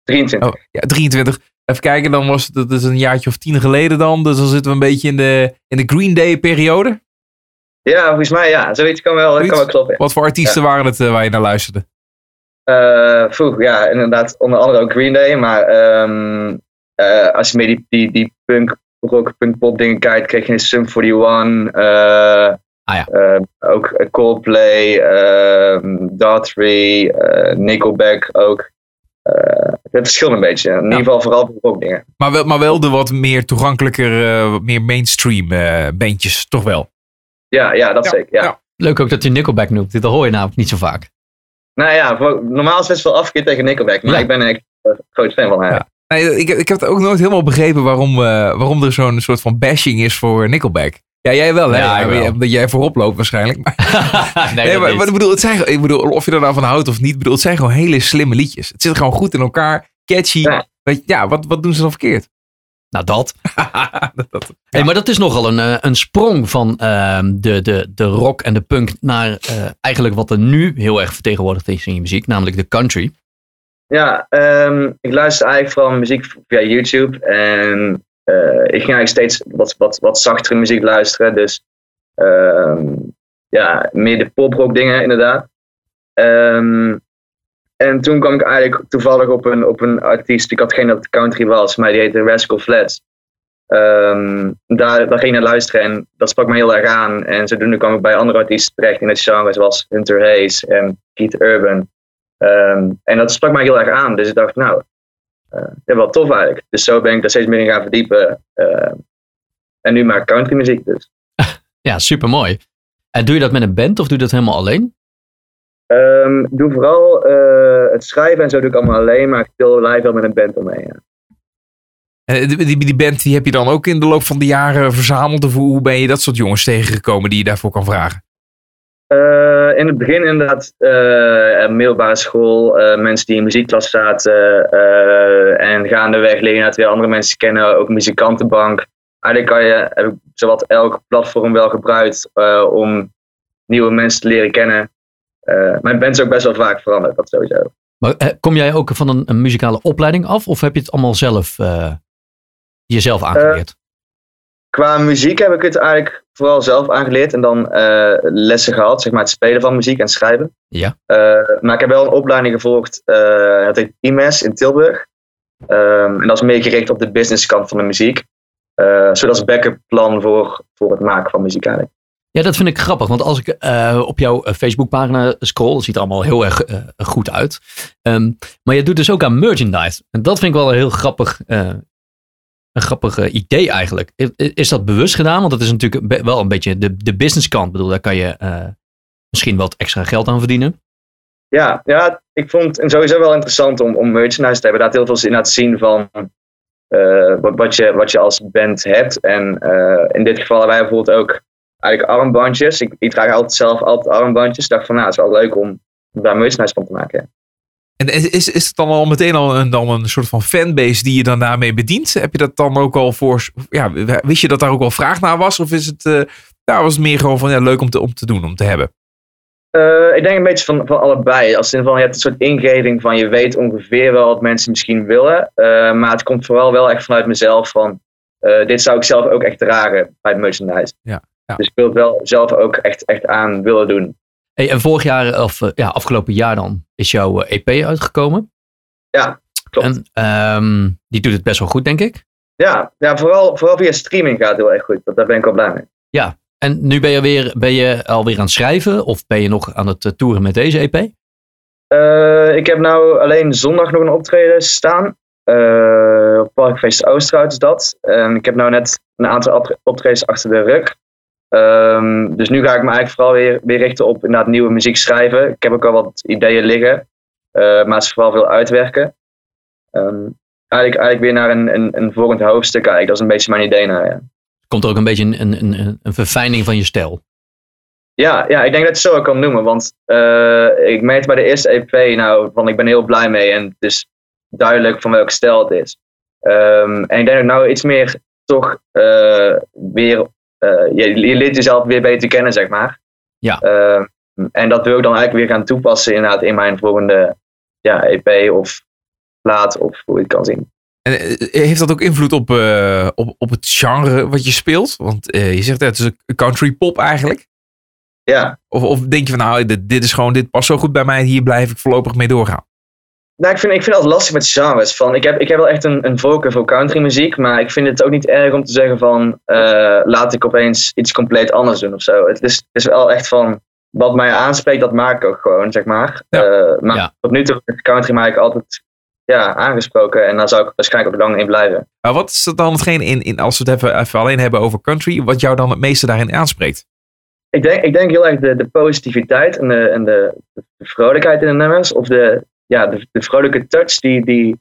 23. Oh, ja, 23. Even kijken, dan was het dat is een jaartje of tien geleden dan. Dus dan zitten we een beetje in de, in de Green Day periode. Ja, volgens mij ja, zoiets kan wel, Zoiets? kan wel kloppen. Wat voor artiesten waren het eh, waar je naar luisterde? Eh vroeg, ja, inderdaad, onder andere ook Green Day, maar ehm, eh, als je meer die, die, die punk rock, punk pop dingen kijkt, kreeg je een Sum 41, eh Ah ja. eh, ook Coldplay, ehm Daughtry, eh Nickelback ook. Eh, het verschilt een beetje. In ieder geval vooral voor rock dingen. Maar wel, maar wel de wat meer toegankelijker, eh, wat meer mainstream eh bandjes, toch wel? Ja, ja, dat Ja, zeker. Ja. ja. Leuk ook dat je Nickelback noemt. Dit hoor je namelijk niet zo vaak. Nou ja, voor- normaal is het best wel afgekeerd tegen Nickelback, maar Ja. ik ben echt een groot fan van haar. Nee, ik, ik heb het ook nooit helemaal begrepen waarom, eh, waarom er zo'n soort van bashing is voor Nickelback. Ja, jij wel, hè? Ja, wel. Omdat jij voorop loopt waarschijnlijk. Maar, nee, maar, ik bedoel, het zijn, ik bedoel, of je er nou van houdt of niet, ik bedoel, het zijn gewoon hele slimme liedjes. Het zit gewoon goed in elkaar, catchy. Ja. Weet je, ja, wat, wat doen ze dan verkeerd? Nou, dat. dat, dat- Hey, maar dat is nogal een, eh, een sprong van ehm, de, de, de rock en de punk naar eh, eigenlijk wat er nu heel erg vertegenwoordigd is in je muziek, namelijk de country. Ja, ehm, ik luister eigenlijk vooral muziek via YouTube. En ik ging eigenlijk steeds wat, wat, wat zachtere muziek luisteren. Dus ehm, ja, meer de poprock dingen inderdaad. Ehm, en toen kwam ik eigenlijk toevallig op een, op een artiest. Ik had geen dat country was, maar die heette Rascal Flats. Ehm, daar, daar ging ik naar luisteren en dat sprak me heel erg aan. En zodoende kwam ik bij andere artiesten terecht in het genre, zoals Hunter Hayes en Keith Urban. En dat sprak mij heel erg aan. Dus ik dacht, nou, eh ja, wel tof eigenlijk. Dus zo ben ik daar steeds meer in gaan verdiepen. Ehm, en nu maak ik country muziek dus. Ja, super mooi. En doe je dat met een band of doe je dat helemaal alleen? Ehm, ik doe vooral eh, het schrijven en zo doe ik allemaal alleen. Maar ik speel live wel met een band omheen. Ja. Eh, die, die, band die heb je dan ook in de loop van de jaren verzameld? Of hoe ben je dat soort jongens tegengekomen die je daarvoor kan vragen? Eh, in het begin inderdaad eh, middelbare school, eh, mensen die in muziekklas zaten en gaandeweg je inderdaad weer andere mensen kennen, ook muzikantenbank. Eigenlijk kan je, heb ik zowat elk platform wel gebruikt om nieuwe mensen te leren kennen. Mijn band is ook best wel vaak veranderd, dat sowieso. Maar kom jij ook van een, een muzikale opleiding af of heb je het allemaal zelf jezelf aangeleerd? Qua muziek heb ik het eigenlijk vooral zelf aangeleerd en dan eh, lessen gehad, zeg maar het spelen van muziek en schrijven. Ja. Eh, maar ik heb wel een opleiding gevolgd, eh dat heet IMES in Tilburg. Ehm, en dat is meer gericht op de businesskant van de muziek. Zodat als backup plan voor, voor het maken van muziek eigenlijk. Ja, dat vind ik grappig. Want als ik op jouw Facebookpagina scroll, dat ziet er allemaal heel erg goed uit. Ehm, maar je doet dus ook aan merchandise. En dat vind ik wel een heel grappig, een grappig idee eigenlijk. Is, dat bewust gedaan? Want dat is natuurlijk wel een beetje de, de businesskant. Ik bedoel, daar kan je eh, misschien wat extra geld aan verdienen. Ja, ja, ik vond het sowieso wel interessant om, om merchandise te hebben. Daar heel veel in laten zien van eh, wat, wat, je, wat je als band hebt. En eh, in dit geval hebben wij bijvoorbeeld ook eigenlijk armbandjes. Ik, ik draag altijd zelf altijd armbandjes. Ik dacht van, nou, het is wel leuk om daar merchandise van te maken. En is, is is het dan al meteen al een, dan een soort van fanbase die je dan daarmee bedient? Heb je dat dan ook al voor... Ja, wist je dat daar ook wel vraag naar was? Of is het, eh nou, was het meer gewoon van ja, leuk om te, om te doen, om te hebben? Eh, ik denk een beetje van, van allebei. Als in van, je hebt een soort ingeving van je weet ongeveer wel wat mensen misschien willen. eh, maar het komt vooral wel echt vanuit mezelf van eh, dit zou ik zelf ook echt dragen bij het merchandise. Ja, ja. Dus ik wil het wel zelf ook echt, echt aan willen doen. Hey, en vorig jaar, of ja, afgelopen jaar dan, is jouw eh, EP uitgekomen. Ja, klopt. En ehm, die doet het best wel goed, denk ik. Ja, ja vooral, vooral via streaming gaat het heel erg goed. Dat- Daar ben ik wel blij mee. En nu ben je, weer, ben je alweer aan het schrijven? Of ben je nog aan het eh, toeren met deze EP? Eh, ik heb nou alleen zondag nog een optreden staan. Op Parkfeest Oosterhout is dat. En ik heb nou net een aantal optre- optredens achter de rug. Ehm, dus nu ga ik me eigenlijk vooral weer, weer richten op inderdaad nieuwe muziek schrijven. Ik heb ook al wat ideeën liggen. eh, maar het is vooral veel uitwerken. Ehm, eigenlijk, eigenlijk weer naar een, een, een volgend hoofdstuk kijken. Dat is een beetje mijn idee naar, ja. Komt er ook een beetje een, een, een, een verfijning van je stijl? Ja, ja, ik denk dat je het zo kan noemen. Want eh, ik merkte bij de eerste EP, nou, van ik ben heel blij mee. En het is duidelijk van welke stijl het is. Ehm, en ik denk dat ik nou iets meer toch eh, weer, je, je leert jezelf weer beter kennen, zeg maar. Ja. Ehm, en dat wil ik dan eigenlijk weer gaan toepassen inderdaad in mijn volgende ja, EP of plaat of hoe je het kan zien. En eh, heeft dat ook invloed op, eh, op, op het genre wat je speelt? Want eh, je zegt ja, het is een country pop eigenlijk. Ja, Of, of denk je van nou, dit, dit is gewoon, dit past zo goed bij mij, hier blijf ik voorlopig mee doorgaan. Nou, ik vind, ik vind het altijd lastig met genres. Van, ik, heb, ik heb wel echt een, een voorkeur voor countrymuziek, maar ik vind het ook niet erg om te zeggen van eh, laat ik opeens iets compleet anders doen of zo. Het is, het is wel echt van wat mij aanspreekt, dat maak ik ook gewoon, zeg maar. Ja. Eh, maar Ja. tot nu toe country mij altijd ja, aangesproken en daar zou ik waarschijnlijk ook lang in blijven. Maar wat is dat dan hetgeen, in, in, als we het even, even alleen hebben over country, wat jou dan het meeste daarin aanspreekt? Ik denk, ik denk heel erg de, de positiviteit en, de, en de, de vrolijkheid in de nummers. Of de, ja, de, de vrolijke touch die, die,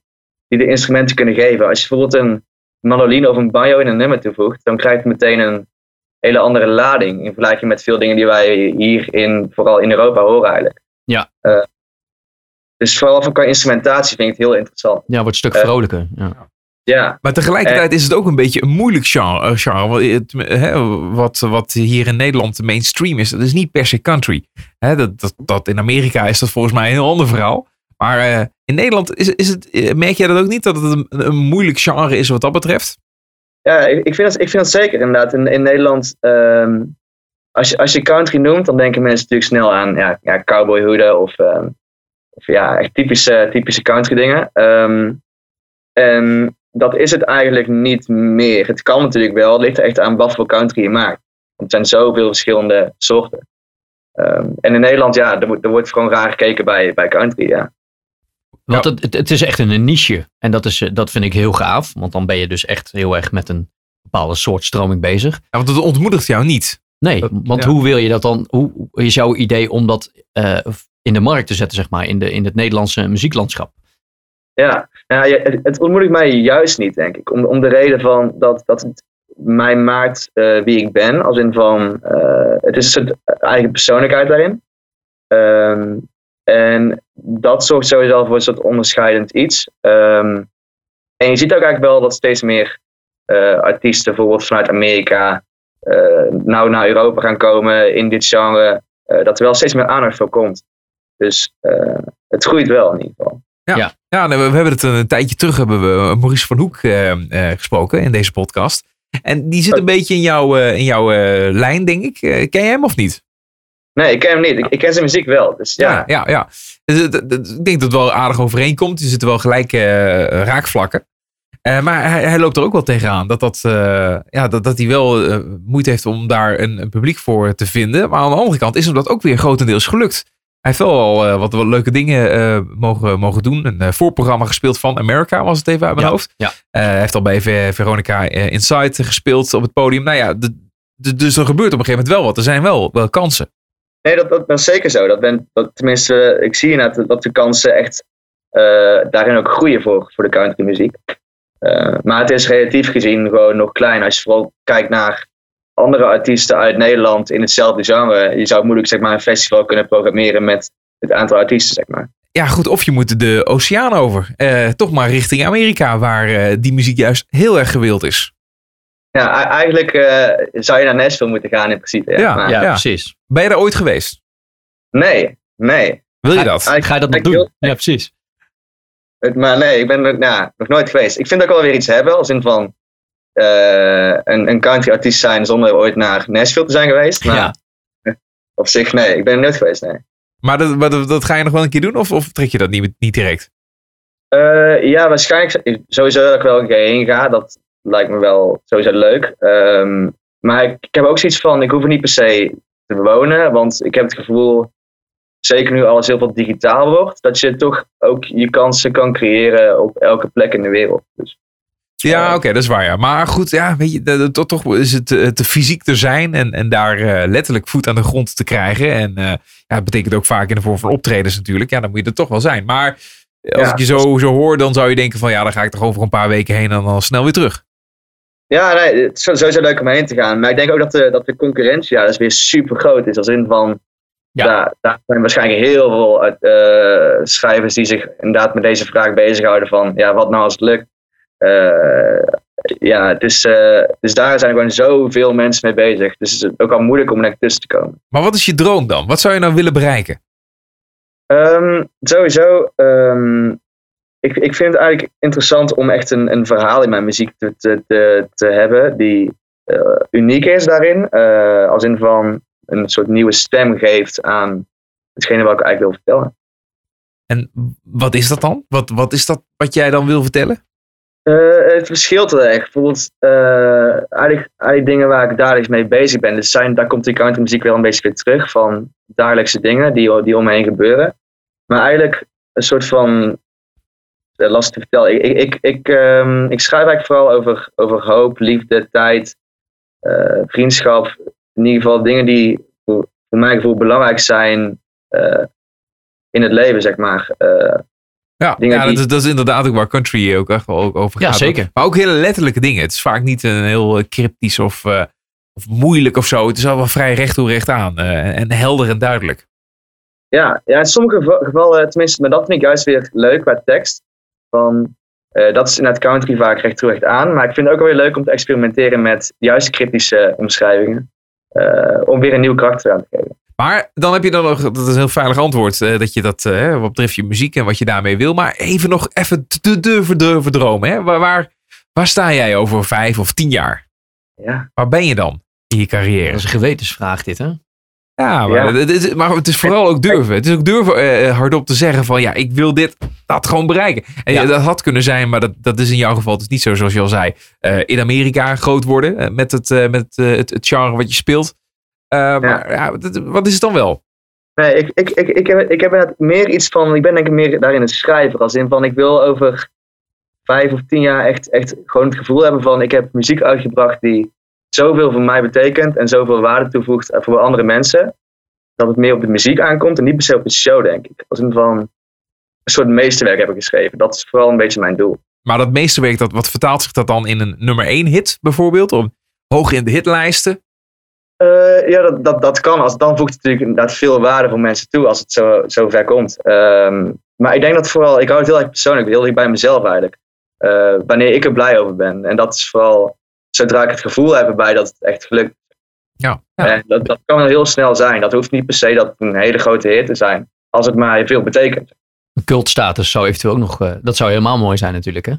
die de instrumenten kunnen geven. Als je bijvoorbeeld een mandoline of een banjo in een nummer toevoegt, dan krijgt het meteen een hele andere lading. In vergelijking met veel dingen die wij hier in, vooral in Europa horen eigenlijk. Ja. Eh, dus vooral van qua instrumentatie vind ik het heel interessant. Ja, wordt een stuk Eh, vrolijker. Ja. Ja, Maar tegelijkertijd is het ook een beetje een moeilijk genre. eh, genre wat, het, hè, wat, wat hier in Nederland de mainstream is. Dat is niet per se country. Hè, dat, dat, dat in Amerika is dat volgens mij een heel ander verhaal. Maar eh, in Nederland is, is het, eh, merk jij dat ook niet? Dat het een, moeilijk genre is wat dat betreft? Ja, ik, vind dat, ik vind dat zeker inderdaad. In, in Nederland, ehm, als, je, als je country noemt, dan denken mensen natuurlijk snel aan ja, ja, of, ehm, of ja, echt typische, typische country dingen. Ehm, en dat is het eigenlijk niet meer. Het kan natuurlijk wel, het ligt echt aan wat voor country je maakt. Want er zijn zoveel verschillende soorten. En in Nederland, ja, er, wordt- er wordt gewoon raar gekeken bij, bij country, ja. Want het, het, het is echt een niche. En dat, is, eh, dat vind ik heel gaaf. Want dan ben je dus echt heel erg met een bepaalde soort stroming bezig. Ja, want het ontmoedigt jou niet. Nee, Dat- want ja. hoe wil je dat dan? Hoe is jouw idee om dat eh, in de markt te zetten, zeg maar, in, de, in het Nederlandse muzieklandschap? Ja, nou, ja, het, het ontmoedigt mij juist niet, denk ik. Om, om de reden van dat, dat het mij maakt eh, wie ik ben. Als in van, eh, het is een soort eigen persoonlijkheid daarin. Ehm, en dat zorgt sowieso voor een soort onderscheidend iets. Ehm, en je ziet ook eigenlijk wel dat steeds meer eh, artiesten, bijvoorbeeld vanuit Amerika, eh, nou naar Europa gaan komen in dit genre. eh, dat er wel steeds meer aandacht voor komt. Dus eh, het groeit wel in ieder geval. Ja, nee, we, we hebben het een, tijdje terug hebben we Maurice van Hoek gesproken in deze podcast. En die zit een beetje in jouw, eh, in jouw eh, lijn, denk ik. Ken je hem of niet? Nee, ik ken hem niet. Ik, ik ken zijn muziek wel. Dus ja. ja, ja. Dus het- het- het- ik denk dat het wel aardig overeenkomt. Er zitten wel gelijke eh, raakvlakken. Eh, maar hij, hij loopt er ook wel tegenaan. Dat, dat, eh, ja, dat, dat hij wel eh, moeite heeft om daar een, een publiek voor te vinden. Maar aan de andere kant is hem dat ook weer grotendeels gelukt. Hij heeft wel al eh, wat, wat leuke dingen eh, mogen, mogen doen. Een eh, voorprogramma gespeeld van America was het even uit mijn Ja, hoofd. ja. Eh, hij heeft al bij Ver- Veronica eh, Inside gespeeld op het podium. Nou ja, de- de- dus er gebeurt op een gegeven moment wel wat. Er zijn wel, wel kansen. Nee, dat, dat, is zeker zo. Dat ben, dat, tenminste, ik zie inderdaad dat de kansen echt eh, daarin ook groeien voor, voor de countrymuziek. Eh maar het is relatief gezien gewoon nog klein. Als je vooral kijkt naar andere artiesten uit Nederland in hetzelfde genre. Je zou moeilijk zeg maar, een festival kunnen programmeren met het aantal artiesten, zeg maar. ja, goed, of je moet de oceaan over. Eh, toch maar richting Amerika, waar die muziek juist heel erg gewild is. Ja, eigenlijk eh, zou je naar Nashville moeten gaan in principe. Ja. Ja. Maar- Ja, Ja. precies. Ben je daar ooit geweest? Nee, nee. Wil je dat? Ga je dat nog ik doen? wil- Ja, precies. Het- Maar nee, ik ben er nou, nog nooit geweest. Ik vind dat ook wel weer iets hebben, als in van eh, een, een country artiest zijn zonder ooit naar Nashville te zijn geweest. Maar Ja. op zich, nee, ik ben er nooit geweest, nee. Maar dat, maar dat, dat ga je nog wel een keer doen? Of, of trek je dat niet, niet direct? Eh, ja, waarschijnlijk sowieso dat ik wel een keer heen ga. Dat lijkt me wel sowieso leuk. Ehm, maar ik, ik heb ook zoiets van, ik hoef er niet per se te wonen. Want ik heb het gevoel, zeker nu alles heel veel digitaal wordt, dat je toch ook je kansen kan creëren op elke plek in de wereld. Dus, Ja, Eh. oké, dat is waar. Ja. Maar goed, ja, weet je, dat- dat- toch is het eh, te fysiek te zijn en, en daar eh, letterlijk voet aan de grond te krijgen. En ja, dat betekent ook vaak in de vorm van optredens natuurlijk. Ja, dan moet je er toch wel zijn. Maar als Ja. ik je zo, zo hoor, dan zou je denken van ja, dan ga ik toch over een paar weken heen en dan snel weer terug. Ja, nee, het is sowieso leuk om heen te gaan. Maar ik denk ook dat de, dat de concurrentie ja, dus weer super groot is. Als in van, Ja. daar, daar zijn waarschijnlijk heel veel eh, schrijvers die zich inderdaad met deze vraag bezighouden van, ja, wat nou als het lukt? Eh, ja, eh, dus daar zijn gewoon zoveel mensen mee bezig. Dus het is ook al moeilijk om er tussen te komen. Maar wat is je droom dan? Wat zou je nou willen bereiken? Ehm, sowieso, ehm, ik, ik vind het eigenlijk interessant om echt een, een verhaal in mijn muziek te, te, te, te hebben die eh, uniek is daarin. Eh, als in van een soort nieuwe stem geeft aan hetgene wat ik eigenlijk wil vertellen. En wat is dat dan? Wat, wat is dat wat jij dan wil vertellen? Eh, het verschilt heel erg. Bijvoorbeeld, eigenlijk, eigenlijk dingen waar ik dagelijks mee bezig ben. Dus zijn, daar komt die countrymuziek wel een beetje weer terug van dagelijkse dingen die, die om me heen gebeuren. Maar eigenlijk een soort van, lastig te vertellen. Ik, ik, ik, ehm, ik schrijf eigenlijk vooral over, over hoop, liefde, tijd, eh, vriendschap. In ieder geval dingen die voor, voor mijn gevoel belangrijk zijn eh, in het leven, zeg maar. Eh, Ja, ja die- dat, is, dat is inderdaad ook waar country ook echt wel over Ja, gaat. zeker. Maar ook hele letterlijke dingen. Het is vaak niet een heel eh, cryptisch of, eh, of moeilijk of zo. Het is al wel vrij recht toe recht aan. eh, en helder en duidelijk. Ja, ja in sommige geva- gevallen, tenminste, maar dat vind ik juist weer leuk bij tekst. Van, eh, dat is in het country vaak recht toe recht aan. Maar ik vind het ook wel weer leuk om te experimenteren met juist cryptische omschrijvingen. eh, om weer een nieuw karakter aan te geven. Maar dan heb je dan nog, dat is een heel veilig antwoord, eh, dat je dat, wat betreft je muziek en wat je daarmee wil. Maar even nog even te durven, durven dromen. Hè? Waar, waar, waar sta jij over vijf of tien jaar? Ja, Waar ben je dan in je Dat carrière? is een gewetensvraag dit, hè? Ja, maar, Ja. Het, is, maar het is vooral ook durven. Het is ook durven eh, hardop te zeggen van ja, ik wil dit, dat gewoon bereiken. En Ja. dat had kunnen zijn, maar dat, dat is in jouw geval dus niet zo zoals je al zei. eh, in Amerika groot worden eh, met, het, met het, het genre wat je speelt. Maar ja, wat- wat is het dan wel? nee, ik, ik, ik, ik, heb, ik heb meer iets van, ik ben denk ik meer daarin een schrijver. Als in van, ik wil over vijf of tien jaar echt, echt gewoon het gevoel hebben van, ik heb muziek uitgebracht die zoveel voor mij betekent en zoveel waarde toevoegt eh, voor andere mensen. Dat het meer op de muziek aankomt en niet per se op de show, denk ik. Als in van, een soort meesterwerk heb ik geschreven. Dat is vooral een beetje mijn doel. Maar dat meeste werk, dat, wat vertaalt zich dat dan in een nummer 1 hit bijvoorbeeld? Om hoog in de hitlijsten? Eh, ja, dat, dat, dat kan. Als, dan voegt het natuurlijk inderdaad veel waarde voor mensen toe als het zo, zo ver komt. Ehm, maar ik denk dat vooral, ik hou het heel erg persoonlijk, heel dicht bij mezelf eigenlijk. Eh, wanneer ik er blij over ben. En dat is vooral zodra ik het gevoel heb erbij dat het echt gelukt is. Ja. ja. En dat, dat kan heel snel zijn. Dat hoeft niet per se dat een hele grote hit te zijn. Als het maar veel betekent. Een cultstatus zou eventueel ook nog... eh, dat zou helemaal mooi zijn natuurlijk, hè?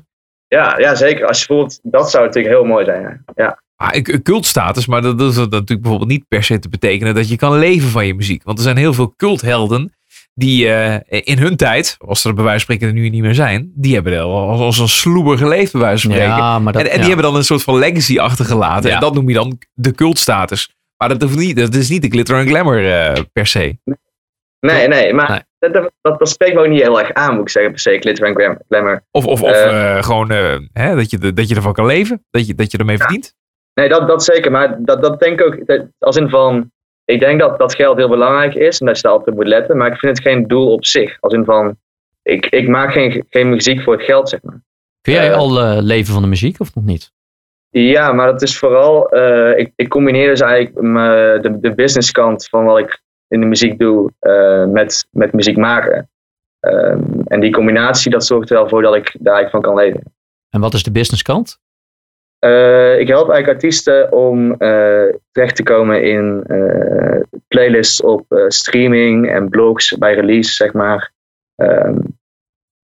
Ja, ja, zeker. Als je bijvoorbeeld, dat zou natuurlijk heel mooi zijn. Ja. ja. Ah, ik- een cultstatus, maar dat, dat is natuurlijk bijvoorbeeld niet per se te betekenen dat je kan leven van je muziek. Want er zijn heel veel culthelden die eh, in hun tijd, als er bij wijze van spreken er nu niet meer zijn, die hebben er al als, als een sloeber geleefd bij wijze van spreken. Ja, maar dat... en en die ja. hebben dan een soort van legacy achtergelaten. Ja. En dat noem je dan de cultstatus. Maar dat, hoeft niet, dat is niet de glitter en glamour eh, per se. Nee, nee, maar Nee. Dat, dat, spreekt me ook niet heel erg aan, moet ik zeggen, per se. Glitter en glam- glamour. Of, of, of Eh. gewoon eh, hè, dat, je, dat je ervan kan leven. Dat je, dat je ermee verdient. Nee, dat, dat zeker. Maar dat, dat denk ik ook, dat- als in van, ik denk dat dat geld heel belangrijk is en dat je daar altijd op moet letten. Maar ik vind het geen doel op zich. Als in van, ik, ik maak geen, geen muziek voor het geld, zeg maar. Kun jij eh, al eh, leven van de muziek of nog niet? Ja, maar dat is vooral, eh, ik, ik combineer dus eigenlijk mijn- de, de businesskant van wat ik in de muziek doe met, met muziek maken. Ehm, en die combinatie, dat zorgt er wel voor dat ik daar eigenlijk van kan leven. En wat is de businesskant? Eh, ik help eigenlijk artiesten om eh, terecht te komen in eh, playlists op eh, streaming en blogs bij release, zeg maar. Ehm,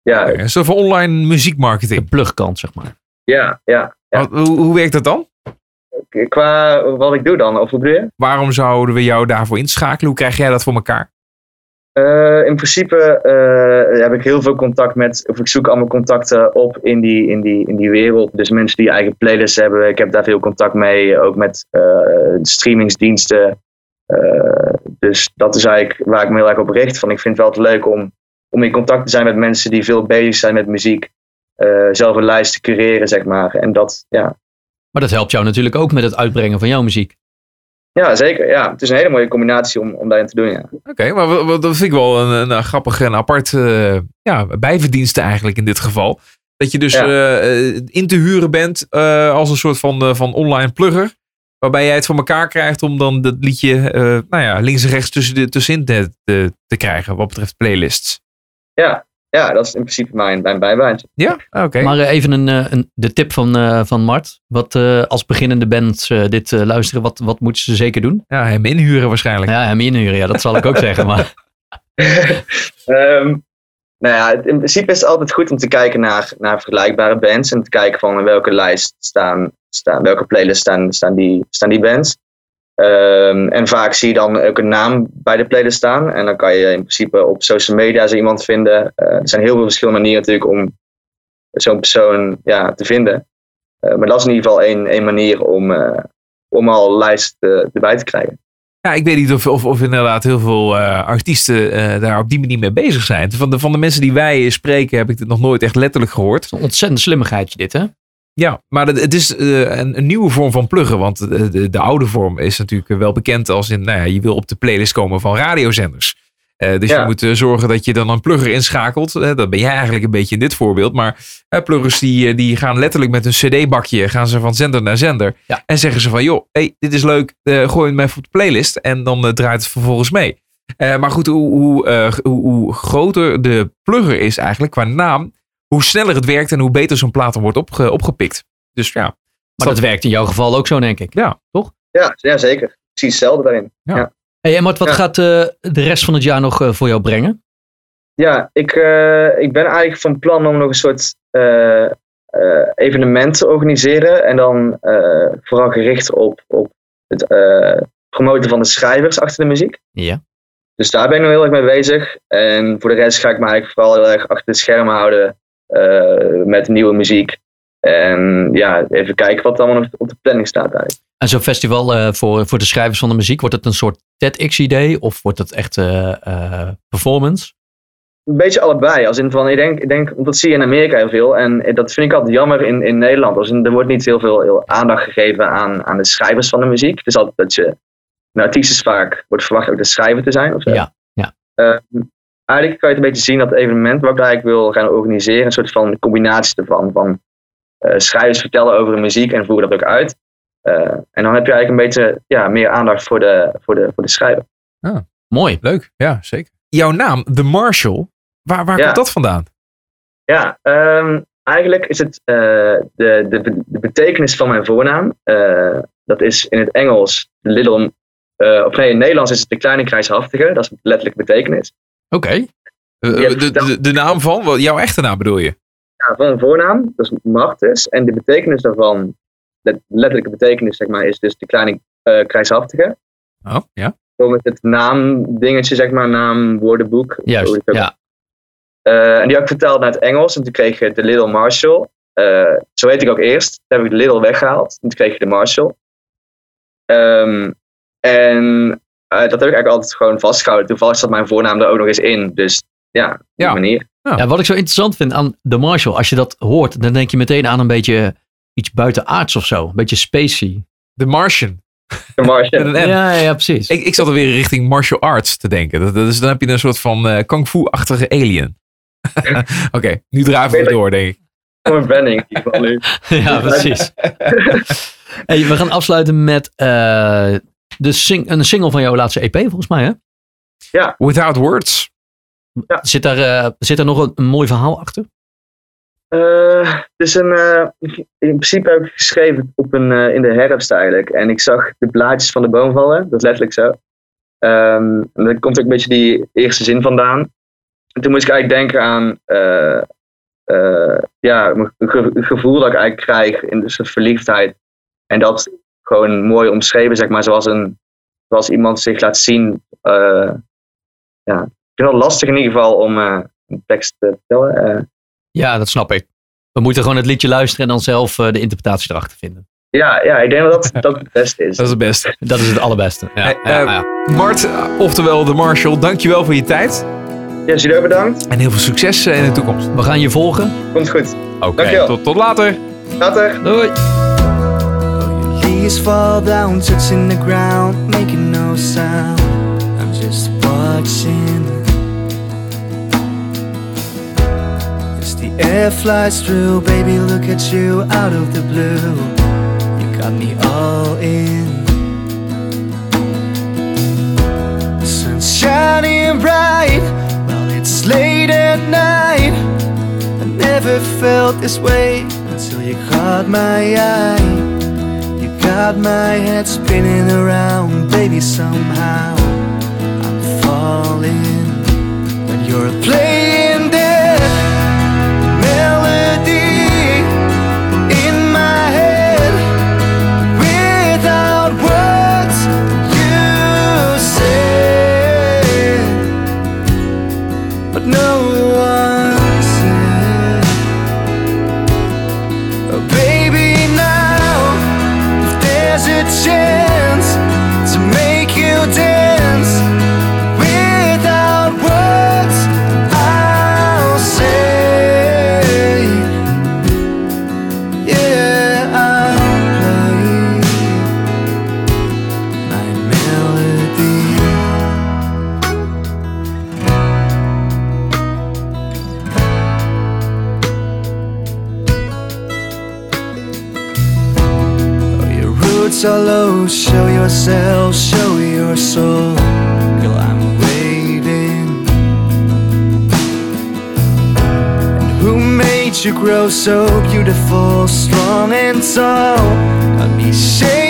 ja, Een soort van online De muziekmarketing. plugkant, zeg maar. ja, ja. ja. Wat- Hoe, hoe werkt dat dan? Qua wat ik doe dan, of hoe bedoel je? Waarom zouden we jou daarvoor inschakelen? Hoe krijg jij dat voor elkaar? Eh, in principe eh, heb ik heel veel contact met, of ik zoek allemaal contacten op in die, in die, in die wereld. Dus mensen die eigen playlists hebben, ik heb daar veel contact mee. Ook met eh, streamingsdiensten. Dus dat is eigenlijk waar ik me heel erg op richt. Van, ik vind het wel leuk om, om in contact te zijn met mensen die veel bezig zijn met muziek. Zelf een lijst te cureren, zeg maar. En dat, ja, Maar dat helpt jou natuurlijk ook met het uitbrengen van jouw muziek. Ja zeker. Ja, het is een hele mooie combinatie om, om daarin te doen, ja. Oké, maar dat vind ik wel een, een, grappige en apart eh, ja, bijverdienste eigenlijk in dit geval. Dat je dus Ja. eh, in te huren bent eh, als een soort van, van online plugger. Waarbij jij het voor elkaar krijgt om dan dat liedje nou ja, links en rechts tussen de, tussenin te, te, te krijgen wat betreft playlists. Ja, ja dat is in principe mijn, mijn bijbaantje. Ja, oké. Maar eh, even een, eh, een, de tip van, eh, van Mart. Wat eh, als beginnende bands eh, dit eh, luisteren, wat, wat moeten ze zeker doen? Ja, hem inhuren waarschijnlijk. Ja, hem inhuren, ja, dat zal ik ook zeggen. Maar Ehm, nou ja, in principe is het altijd goed om te kijken naar, naar vergelijkbare bands. En te kijken van in welke lijst staan, staan welke playlist staan, staan, die, staan die bands. Ehm, en vaak zie je dan ook een naam bij de playlist staan. En dan kan je in principe op social media zo iemand vinden. Eh, er zijn heel veel verschillende manieren natuurlijk om zo'n persoon ja, te vinden. Eh, maar dat is in ieder geval één, één manier om, eh, om al lijst erbij te krijgen. Ja, ik weet niet of, of, of inderdaad heel veel eh, artiesten eh, daar op die manier mee bezig zijn. Van de, van de mensen die wij spreken heb ik dit nog nooit echt letterlijk gehoord. een ontzettend slimmigheidje dit, hè? Ja, maar het, het is eh, een, een nieuwe vorm van pluggen. Want de, de, de oude vorm is natuurlijk wel bekend als in, nou ja, je wil op de playlist komen van radiozenders. Eh, dus Ja. je moet eh, zorgen dat je dan een plugger inschakelt. Dat ben jij eigenlijk een beetje in dit voorbeeld. Maar pluggers die, die gaan letterlijk met een cd-bakje gaan ze van zender naar zender. Ja. En zeggen ze van, joh, hey, dit is leuk. gooi hem even op de playlist. En dan draait het vervolgens mee. Maar goed, hoe, hoe, hoe, hoe groter de plugger is eigenlijk qua naam, hoe sneller het werkt en hoe beter zo'n plaat dan wordt opge- opgepikt. Dus ja, Maar dat werkt in jouw geval ook zo, denk ik. Ja. Ja, ja zeker. Precies hetzelfde daarin. Hey, en Mart, wat Ja. gaat eh, de rest van het jaar nog eh, voor jou brengen? Ja, ik, eh, ik ben eigenlijk van plan om nog een soort eh, eh, evenement te organiseren. En dan eh, vooral gericht op, op het eh, promoten van de schrijvers achter de muziek. Ja. Dus daar ben ik nog heel erg mee bezig. En voor de rest ga ik me eigenlijk vooral heel erg achter de schermen houden met nieuwe muziek. En ja, even kijken wat allemaal op de planning staat eigenlijk. En zo'n festival eh, voor, voor de schrijvers van de muziek, wordt het een soort TEDx-idee of wordt het echt eh, eh, performance? Een beetje allebei. Als in van, ik denk, ik denk, dat zie je in Amerika heel veel. En dat vind ik altijd jammer in, in Nederland. Als in, er wordt niet heel veel heel aandacht gegeven aan, aan de schrijvers van de muziek. Het is altijd dat je, een artiest is vaak, wordt verwacht ook de schrijver te zijn. Of zo. Ja, ja. Eigenlijk kan je het een beetje zien dat het evenement wat ik eigenlijk wil gaan organiseren, een soort van combinatie ervan. Van eh, schrijvers vertellen over de muziek en voeren dat ook uit. Eh, en dan heb je eigenlijk een beetje ja, meer aandacht voor de, voor de, voor de schrijver. Mooi. leuk. Ja, zeker. Jouw naam, The Marshall, waar, waar Ja. komt dat vandaan? Ja, ehm, eigenlijk is het eh, de, de, de betekenis van mijn voornaam. eh, dat is in het Engels de little, eh, of nee, in het Nederlands is het de kleine kruishaftige. Dat is letterlijk betekenis. Oké. Eh, de, de, de naam van, jouw echte naam bedoel je? Ja, van een voornaam, dat is. En de betekenis daarvan, de letterlijke betekenis zeg maar, is dus de kleine eh kruishaftige. Oh, ja. Zo met het naamdingetje, zeg maar, naamwoordenboek. Juist, ook ja. Eh, en die had ik vertaald naar het Engels. En toen kreeg je de Little Marshall. Zo heet ik ook eerst. Toen heb ik de Little weggehaald. En toen kreeg je de Marshall. Ehm, en dat heb ik eigenlijk altijd gewoon vastgehouden. Toevallig zat mijn voornaam er ook nog eens in. Dus ja, op die Ja. manier. Ja, wat ik zo interessant vind aan de Marshall, als je dat hoort, dan denk je meteen aan een beetje iets buitenaards of zo. Een beetje spacey. The Martian. De Marshall. Met een N. Ja, ja, precies. Ik, ik zat er weer richting martial arts te denken. Dat, dat is, dan heb je een soort van eh kung fu-achtige alien. Oké, nu draven we door, denk ik. Voor nu. ja, precies. hey, we gaan afsluiten met eh, de sing een single van jouw laatste EP, volgens mij, hè? Without words. Ja. Zit, daar, eh, zit er nog een, een mooi verhaal achter? Eh, het is een, eh, in principe heb ik geschreven op een, eh, in de herfst eigenlijk. En ik zag de blaadjes van de boom vallen. Dat is letterlijk zo. Ehm, en daar komt ook een beetje die eerste zin vandaan. En toen moest ik eigenlijk denken aan eh, eh, ja, een gevoel dat ik eigenlijk krijg in dus verliefdheid. En dat gewoon mooi omschreven, zeg maar, zoals, een, zoals iemand zich laat zien. eh, ja, ik vind het lastig in ieder geval om eh, een tekst te vertellen. Eh, Ja, dat snap ik. We moeten gewoon het liedje luisteren en dan zelf eh, de interpretatie erachter vinden. Ja, ja, ik denk dat dat, dat het beste is. Dat is het beste. Dat is het allerbeste. Ja, Hey, ja, eh, ja. Mart, oftewel de Marshall, dankjewel voor je tijd. Ja, jullie ook bedankt. En heel veel succes in de toekomst. We gaan je volgen. Komt goed. Oké, Dankjewel. tot, tot later. Later. Doei. Leaves fall down, touching the ground, making no sound. I'm just watching. As the air flies through, baby, look at you out of the blue. You got me all in. The sun's shining bright while it's late at night. I never felt this way until you caught my eye. Got my head spinning around, baby, somehow I'm falling. When you're playing low, show yourself, show your soul. Girl, I'm waiting. And who made you grow so beautiful, strong and tall? Got me shaking.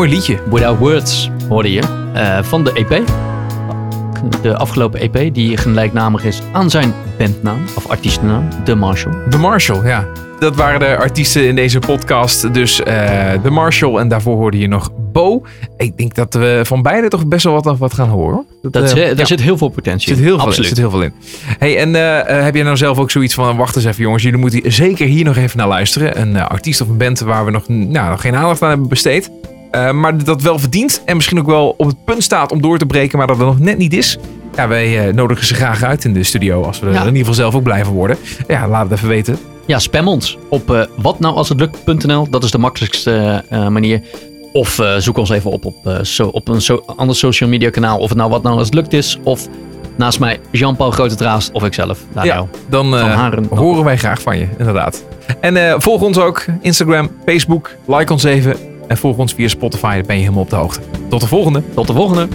Mooi. Liedje. Without Words hoorde je eh, van de EP. de afgelopen EP, die gelijknamig is aan zijn bandnaam, of artiestennaam, The Marshall. The Marshall, ja. Dat waren de artiesten in deze podcast. Dus eh The Marshall en daarvoor hoorde je nog Bo. Ik denk dat we van beide toch best wel wat, wat gaan horen. hoor. Dat, eh, zit- daar ja. zit heel veel potentie zit in. heel veel, in, Absoluut. zit heel veel in. Hey, en heb jij nou zelf ook zoiets van, wacht eens even jongens, jullie moeten zeker hier nog even naar luisteren. Een artiest of een band waar we nog, nou, nog geen aandacht aan hebben besteed. Eh, maar dat wel verdient en misschien ook wel op het punt staat om door te breken, maar dat er nog net niet is. Ja, wij eh, nodigen ze graag uit in de studio als we er in ieder geval zelf ook blijven worden. Ja, laat het even weten. Ja, spam ons op eh watnoualshetlukt.nl. Dat is de makkelijkste manier. Of zoek ons even op op, zo, op een so- ander social media kanaal. Of het nou wat nou als het lukt is. Of naast mij Jean-Paul Grote of ikzelf. Daniel. Ja, dan horen wij graag van je, inderdaad. En volg ons ook, Instagram, Facebook, like ons even. En volg ons via Spotify, dan ben je helemaal op de hoogte. Tot de volgende. Tot de volgende.